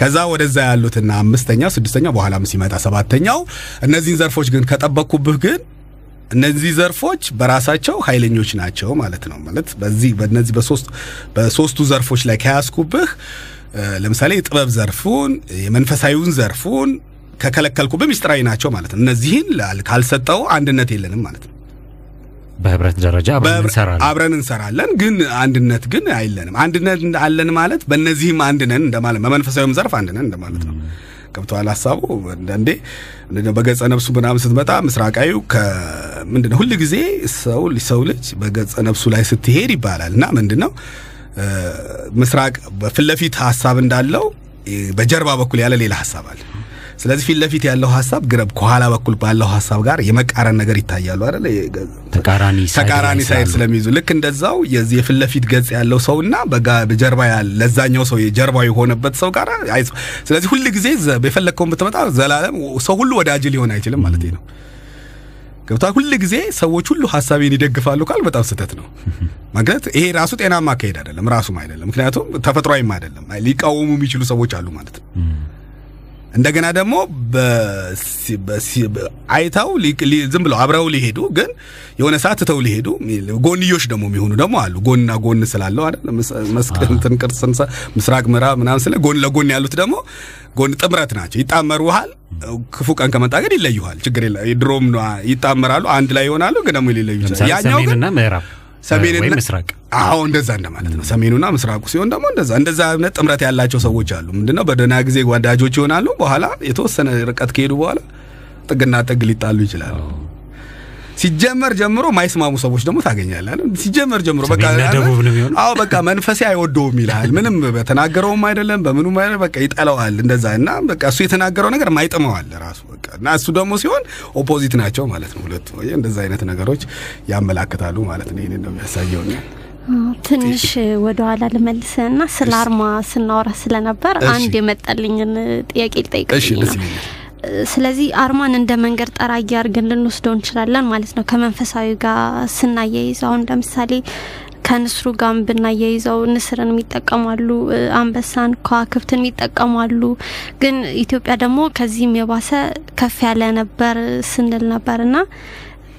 Speaker 3: ከዛ ወደዛ ያሉትና አምስተኛው ስድስተኛው በኋላም ሲመጣ ሰባተኛው እነዚህን ዘርፎች ግን ከጠበቅኩብህ ግን እነዚህ ዘርፎች በራሳቸው ኃይለኞች ናቸው ማለት ነው። ማለት በዚህ በእነዚህ በሶስቱ ዘርፎች ላይ ከያዝኩብህ ለምሳሌ የጥበብ ዘርፉን የመንፈሳዊውን ዘርፉን ከከለከልኩብህ ምስጢራዊ ናቸው ማለት ነው። እነዚህን ካልሰጠው አንድነት የለንም ማለት ነው።
Speaker 2: በህብረት ደረጃ አብረን እንሰራለን።
Speaker 3: አብረን እንሰራለን፣ ግን አንድነት ግን አይለንም። አንድነት አለን ማለት በእነዚህም አንድ ነን እንደማለት፣ በመንፈሳዊም ዘርፍ አንድ ነን እንደማለት ነው። ገብተዋል ሀሳቡ። አንዳንዴ በገጸ ነፍሱ ምናምን ስትመጣ ምስራቃዊው ከምንድነው ሁል ጊዜ ሰው ሰው ልጅ በገጸ ነፍሱ ላይ ስትሄድ ይባላል እና ምንድነው እ፣ ምስራቅ በፊት ለፊት ሀሳብ እንዳለው በጀርባ በኩል ያለ ሌላ ሀሳብ አለ። ስለዚህ ፊት ለፊት ያለው ሀሳብ ግረብ ከኋላ በኩል ባለው ሀሳብ ጋር የመቃረን ነገር ይታያሉ አይደል?
Speaker 2: ተቃራኒ ሳይድ
Speaker 3: ስለሚይዙ ልክ እንደዛው የዚህ የፊት ለፊት ገጽ ያለው ሰውና በጀርባ ያለ ለዛኛው ሰው የጀርባው የሆነበት ሰው ጋር ስለዚህ ሁል ጊዜ በፈለግከውን ብትመጣ ዘላለም ሰው ሁሉ ወዳጅ ሊሆን አይችልም ማለት ነው። ገብቷል። ሁል ጊዜ ሰዎች ሁሉ ሀሳቤን ይደግፋሉ ካል በጣም ስህተት ነው። ማለት ይሄ ራሱ ጤናማ አካሄድ አይደለም፣ ራሱም አይደለም። ምክንያቱም ተፈጥሯዊም አይደለም። ሊቃወሙ የሚችሉ ሰዎች አሉ ማለት ነው። እንደገና ደግሞ አይተው ዝም ብለው አብረው ሊሄዱ ግን የሆነ ሰዓት ትተው ሊሄዱ ጎንዮሽ ደግሞ የሚሆኑ ደግሞ አሉ። ጎንና ጎን ስላለው አይደል መስ- መስቀል እንትን ቅርጽ እንሰ- ምስራቅ ምዕራብ ምናምን ስለ ጎን ለጎን ያሉት ደግሞ ጎን ጥምረት ናቸው። ይጣመሩሃል። ክፉ ቀን ከመጣ ግን ይለዩሃል። ችግር የለ ድሮም ይጣመራሉ፣ አንድ ላይ ይሆናሉ፣ ግን ደግሞ ሊለዩ ይችላል። ያኛው ግን
Speaker 2: ሰሜንና ምስራቅ
Speaker 3: አዎ እንደዛ እንደማለት ነው። ሰሜኑና ምስራቁ ሲሆን ደግሞ እንደዛ እንደዛ አይነት ጥምረት ያላቸው ሰዎች አሉ። ምንድነው በደህና ጊዜ ወዳጆች ይሆናሉ። በኋላ የተወሰነ ርቀት ከሄዱ በኋላ ጥግና ጥግ ሊጣሉ ይችላሉ። ሲጀመር ጀምሮ ማይስማሙ ሰዎች ደግሞ ታገኛለህ። አይደል? ሲጀመር ጀምሮ በቃ? አዎ በቃ መንፈሴ አይወደውም ይልሃል። ምንም በተናገረውም አይደለም በምኑም አይደለም በቃ ይጠላዋል። እንደዛ እና በቃ እሱ የተናገረው ነገር ማይጥመዋል ራሱ በቃ እና እሱ ደግሞ ሲሆን opposite ናቸው ማለት ነው ሁለቱ። እንደዛ አይነት ነገሮች ያመላክታሉ ማለት ነው። ይሄንን ነው የሚያሳየው
Speaker 4: ትንሽ ወደ ኋላ ልመልስና ስለ አርማ ስናወራ ስለነበር አንድ የመጣልኝን ጥያቄ
Speaker 3: እሺ
Speaker 4: ልጠይቅልኝ ነው።
Speaker 3: ይለኛል።
Speaker 4: ስለዚህ አርማን እንደ መንገድ ጠራጊ አድርገን ልንወስደው እንችላለን ማለት ነው። ከመንፈሳዊ ጋር ስናያይዘው አሁን ለምሳሌ ከንስሩ ጋር ብናያይዘው ንስርን የሚጠቀማሉ፣ አንበሳን፣ ከዋክብትን የሚጠቀማሉ። ግን ኢትዮጵያ ደግሞ ከዚህም የባሰ ከፍ ያለ ነበር ስንል ነበርና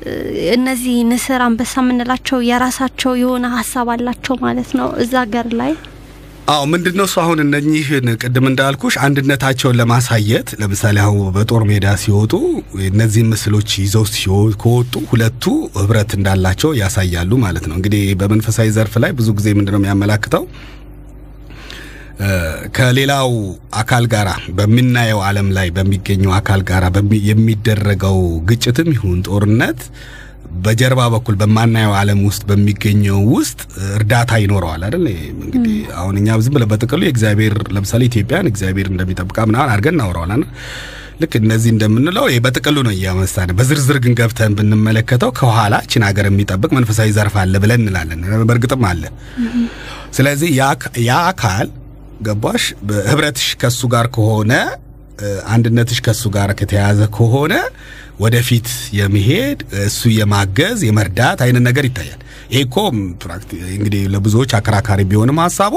Speaker 4: እ፣ እነዚህ ንስር፣ አንበሳ የምንላቸው የራሳቸው የሆነ ሀሳብ አላቸው ማለት ነው እዛ ሀገር ላይ
Speaker 3: አዎ ምንድን ነው እሱ አሁን እነኚህን ቅድም እንዳልኩሽ አንድነታቸውን ለማሳየት ለምሳሌ አሁን በጦር ሜዳ ሲወጡ እነዚህን ምስሎች ይዘው ከወጡ ሁለቱ ህብረት እንዳላቸው ያሳያሉ ማለት ነው። እንግዲህ በመንፈሳዊ ዘርፍ ላይ ብዙ ጊዜ ምንድን ነው የሚያመላክተው ከሌላው አካል ጋራ በምናየው ዓለም ላይ በሚገኘው አካል ጋራ የሚደረገው ግጭትም ይሁን ጦርነት በጀርባ በኩል በማናየው ዓለም ውስጥ በሚገኘው ውስጥ እርዳታ ይኖረዋል አይደል? እንግዲህ አሁን እኛ ዝም ብለን በጥቅሉ የእግዚአብሔር ለምሳሌ ኢትዮጵያን እግዚአብሔር እንደሚጠብቃ ምናምን አድርገን እናወራዋለን። ልክ እነዚህ እንደምንለው ይሄ በጥቅሉ ነው እያመሳን፣ በዝርዝር ግን ገብተን ብንመለከተው ከኋላ ችን ሀገር የሚጠብቅ መንፈሳዊ ዘርፍ አለ ብለን እንላለን። በእርግጥም አለ። ስለዚህ ያ አካ- ያ አካል ገባሽ በህብረትሽ ከሱ ጋር ከሆነ አንድነትሽ ከሱ ጋር ከተያያዘ ከሆነ ወደፊት የመሄድ እሱ የማገዝ የመርዳት አይነት ነገር ይታያል። ይሄ እኮ እንግዲህ ለብዙዎች አከራካሪ ቢሆንም ሀሳቡ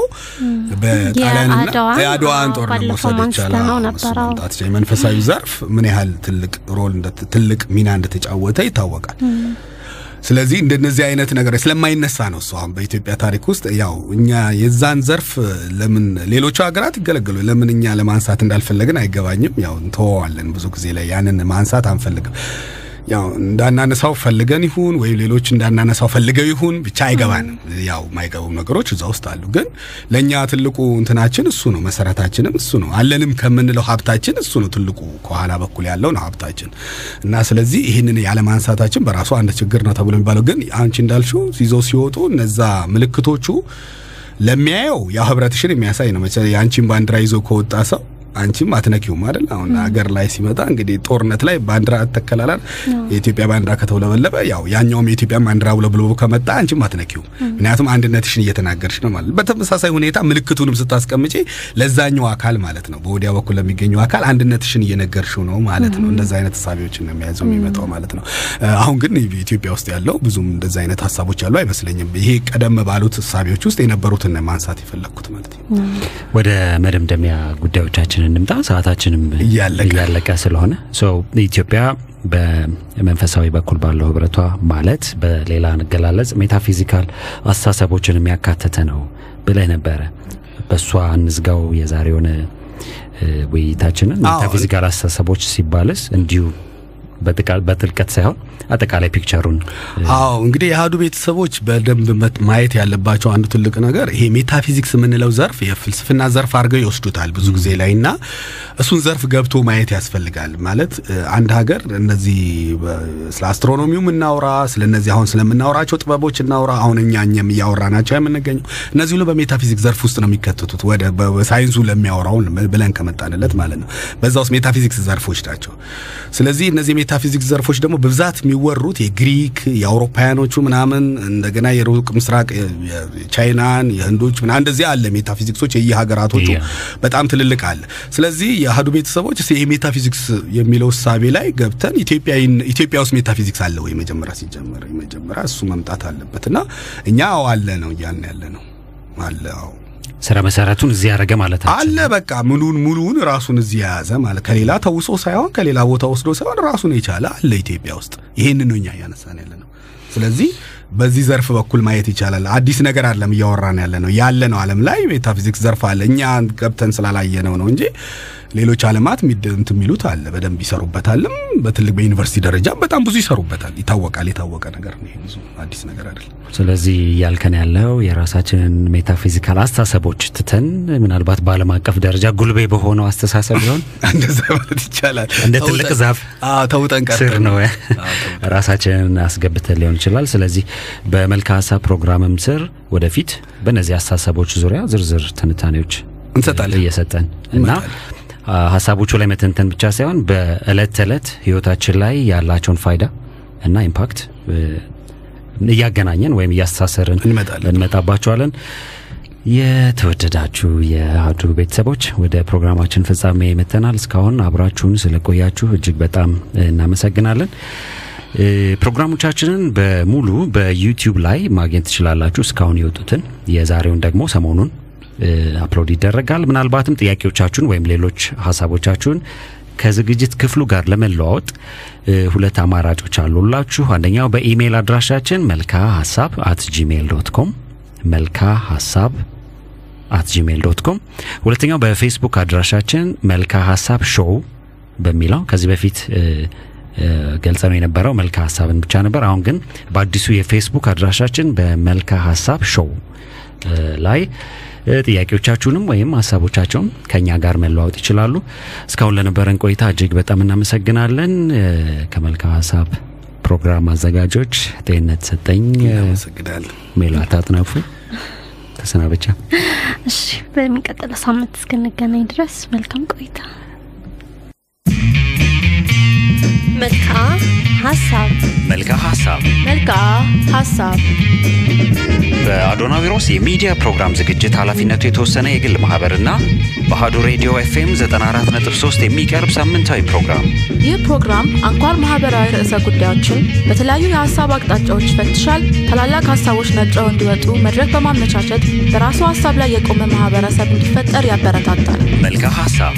Speaker 3: በጣሊያንና
Speaker 4: የአድዋን፣
Speaker 3: ጦርነት መውሰድ ይቻላል። መንፈሳዊ ዘርፍ ምን ያህል ትልቅ ሮል ትልቅ ሚና እንደተጫወተ ይታወቃል። ስለዚህ እንደነዚህ አይነት ነገሮች ስለማይነሳ ነው እሱ አሁን በኢትዮጵያ ታሪክ ውስጥ ያው እኛ የዛን ዘርፍ ለምን ሌሎቹ ሀገራት ይገለገሉ ለምን እኛ ለማንሳት እንዳልፈለግን አይገባኝም። ያው እንተወዋለን ብዙ ጊዜ ላይ ያንን ማንሳት አንፈልግም። ያው እንዳናነሳው ፈልገን ይሁን ወይም ሌሎች እንዳናነሳው ፈልገው ይሁን ብቻ አይገባንም። ያው የማይገቡ ነገሮች እዛ ውስጥ አሉ። ግን ለእኛ ትልቁ እንትናችን እሱ ነው፣ መሰረታችንም እሱ ነው። አለንም ከምንለው ሀብታችን እሱ ነው። ትልቁ ከኋላ በኩል ያለው ነው ሀብታችን እና ስለዚህ ይህንን ያለማንሳታችን በራሱ አንድ ችግር ነው ተብሎ የሚባለው ግን አንቺ እንዳልሽው ይዘው ሲወጡ እነዛ ምልክቶቹ ለሚያየው ያው ህብረትሽን የሚያሳይ ነው። መቼ የአንቺን ባንዲራ ይዞ ከወጣ ሰው አንቺም አትነኪውም አይደል? አሁን ሀገር ላይ ሲመጣ እንግዲህ ጦርነት ላይ ባንዲራ ተከላላል። የኢትዮጵያ ባንዲራ ከተውለበለበ ያው ያኛውም የኢትዮጵያ ባንዲራ ውለብልቦ ከመጣ አንቺም አትነኪውም። ምክንያቱም አንድነትሽን እየተናገርሽ ነው ማለት። በተመሳሳይ ሁኔታ ምልክቱንም ስታስቀምጪ ለዛኛው አካል ማለት ነው፣ በወዲያ በኩል ለሚገኘው አካል አንድነትሽን እየነገርሽው ነው ማለት ነው። እንደዛ አይነት ሀሳቢዎችን ነው የሚያዘው የሚመጣው ማለት ነው። አሁን ግን ኢትዮጵያ ውስጥ ያለው ብዙም እንደዛ አይነት ሀሳቦች ያሉ አይመስለኝም። ይሄ ቀደም ባሉት ሀሳቢዎች ውስጥ የነበሩትን ማንሳት የፈለግኩት ማለት ነው።
Speaker 2: ወደ መደምደሚያ ጉዳዮቻችን እንምጣ። ሰዓታችንም
Speaker 3: እያለቀ
Speaker 2: ስለሆነ ኢትዮጵያ በመንፈሳዊ በኩል ባለው ህብረቷ ማለት በሌላ አገላለጽ metaphysical አስተሳሰቦችን የሚያካተት ነው ብለህ ነበረ። በእሷ እንዝጋው የዛሬውን ውይይታችንን። metaphysical አስተሳሰቦች ሲባልስ እንዲሁ በጥልቀት ሳይሆን አጠቃላይ picture ኡን
Speaker 3: አዎ እንግዲህ የአህዱ ቤተሰቦች በደንብ ማየት ያለባቸው አንዱ ትልቅ ነገር ይሄ ሜታፊዚክስ የምንለው ዘርፍ የፍልስፍና ዘርፍ አድርገው ይወስዱታል ብዙ ጊዜ ላይ እና እሱን ዘርፍ ገብቶ ማየት ያስፈልጋል። ማለት አንድ ሀገር እነዚህ ስለ astronomy ው እናውራ፣ ስለ እነዚህ አሁን ስለምናወራቸው ጥበቦች እናውራ፣ አሁን እኛ እኛም እያወራ ናቸው የምንገኘው እነዚህ ሁሉ በሜታፊዚክስ ዘርፍ ውስጥ ነው የሚከተቱት ወደ በሳይንሱ ለሚያወራውን ብለን ከመጣንለት ማለት ነው። በዛ ውስጥ ሜታፊዚክስ ዘርፎች ናቸው። ስለዚህ እነዚህ ሜታፊዚክስ ዘርፎች ደግሞ በብዛት የሚወሩት የግሪክ የአውሮፓውያኖቹ ምናምን እንደገና የሩቅ ምስራቅ የቻይናን የህንዶች ምናምን እንደዚህ አለ ሜታፊዚክሶች የየሀገራቶቹ በጣም ትልልቅ አለ። ስለዚህ የአህዱ ቤተሰቦች እስኪ ይሄ ሜታፊዚክስ የሚለው እሳቤ ላይ ገብተን ኢትዮጵያ ውስጥ ሜታፊዚክስ አለ ወይ መጀመሪያ ሲጀመር? መጀመሪያ እሱ መምጣት አለበት እና እኛ አዎ አለ ነው እያልን ያለ ነው አለ። አዎ
Speaker 2: ስረ መሰረቱን እዚህ ያደረገ ማለት
Speaker 3: አለ በቃ ሙሉን ሙሉውን ራሱን እዚህ የያዘ ማለት ከሌላ ተውሶ ሳይሆን ከሌላ ቦታ ወስዶ ሳይሆን ራሱን የቻለ አለ ኢትዮጵያ ውስጥ። ይሄንን ነው እኛ እያነሳን ያለ ነው። ስለዚህ በዚህ ዘርፍ በኩል ማየት ይቻላል። አዲስ ነገር አይደለም እያወራን ያለ ነው ያለ ነው። ዓለም ላይ ሜታፊዚክስ ዘርፍ አለ። እኛ ገብተን ስላላየ ነው ነው እንጂ ሌሎች ዓለማት ሚድ- እንትን የሚሉት አለ በደንብ ይሰሩበታልም። በትልቅ በዩኒቨርሲቲ ደረጃም በጣም ብዙ ይሰሩበታል። ይታወቃል። የታወቀ ነገር ነው። ብዙ አዲስ ነገር አይደለም።
Speaker 2: ስለዚህ እያልከን ያለው የራሳችንን metaphysical አስተሳሰቦች ትተን ምናልባት በዓለም አቀፍ ደረጃ ጉልቤ በሆነው አስተሳሰብ ቢሆን
Speaker 3: እንደዛ ማለት ይቻላል።
Speaker 2: እንደ ትልቅ ዛፍ
Speaker 3: ተውጠን
Speaker 2: ስር ነው ራሳችንን አስገብተን ሊሆን ይችላል። ስለዚህ በመልካ ሀሳብ ፕሮግራምም ስር ወደፊት በእነዚህ አስተሳሰቦች ዙሪያ ዝርዝር ትንታኔዎች
Speaker 3: እንሰጣለን።
Speaker 2: እየሰጠን እና ሀሳቦቹ ላይ መተንተን ብቻ ሳይሆን በእለት ተዕለት ህይወታችን ላይ ያላቸውን ፋይዳ እና impact እያገናኘን ወይም እያስተሳሰርን እንመጣባቸዋለን። የተወደዳችሁ የአህዱ ቤተሰቦች ወደ ፕሮግራማችን ፍጻሜ መተናል። እስካሁን አብራችሁን ስለቆያችሁ እጅግ በጣም እናመሰግናለን። ፕሮግራሞቻችንን በሙሉ በዩቲዩብ ላይ ማግኘት ትችላላችሁ። እስካሁን የወጡትን የዛሬውን ደግሞ ሰሞኑን upload ይደረጋል። ምናልባትም ጥያቄዎቻችሁን ወይም ሌሎች ሀሳቦቻችሁን ከዝግጅት ክፍሉ ጋር ለመለዋወጥ ሁለት አማራጮች አሉላችሁ። አንደኛው በኢሜይል አድራሻችን መልካ ሀሳብ at Gmail dot com መልካ ሀሳብ at Gmail dot com ሁለተኛው በፌስቡክ አድራሻችን መልካ ሀሳብ show በሚለው ከዚህ በፊት ገልጸ ነው የነበረው መልካ ሀሳብን ብቻ ነበር። አሁን ግን በአዲሱ የፌስቡክ አድራሻችን በመልካ ሀሳብ ሾው ላይ ጥያቄዎቻችሁንም ወይም ሀሳቦቻቸውን ከኛ ጋር መለዋወጥ ይችላሉ። እስካሁን ለነበረን ቆይታ እጅግ በጣም እናመሰግናለን። እ፣ ከመልካ ሀሳብ ፕሮግራም አዘጋጆች ጤንነት ሰጠኝ፣ ሜላት አጥናፉ ተሰናበቻ።
Speaker 4: እሺ በሚቀጥለው ሳምንት እስክንገናኝ ድረስ መልካም ቆይታ።
Speaker 6: መልክዓ ሀሳብ
Speaker 2: መልካ ሀሳብ
Speaker 1: መልክዓ ሀሳብ
Speaker 2: በአዶናዊሮስ የሚዲያ ፕሮግራም ዝግጅት ኃላፊነቱ የተወሰነ የግል ማህበርና በአሀዱ ሬዲዮ ኤፍኤም 94.3 የሚቀርብ ሳምንታዊ ፕሮግራም።
Speaker 1: ይህ ፕሮግራም አንኳር ማህበራዊ ርዕሰ ጉዳዮችን በተለያዩ የሀሳብ አቅጣጫዎች ይፈትሻል። ታላላቅ ሀሳቦች ነጥረው እንዲወጡ መድረክ በማመቻቸት በራሱ ሀሳብ ላይ የቆመ ማህበረሰብ እንዲፈጠር ያበረታታል።
Speaker 2: መልካ ሀሳብ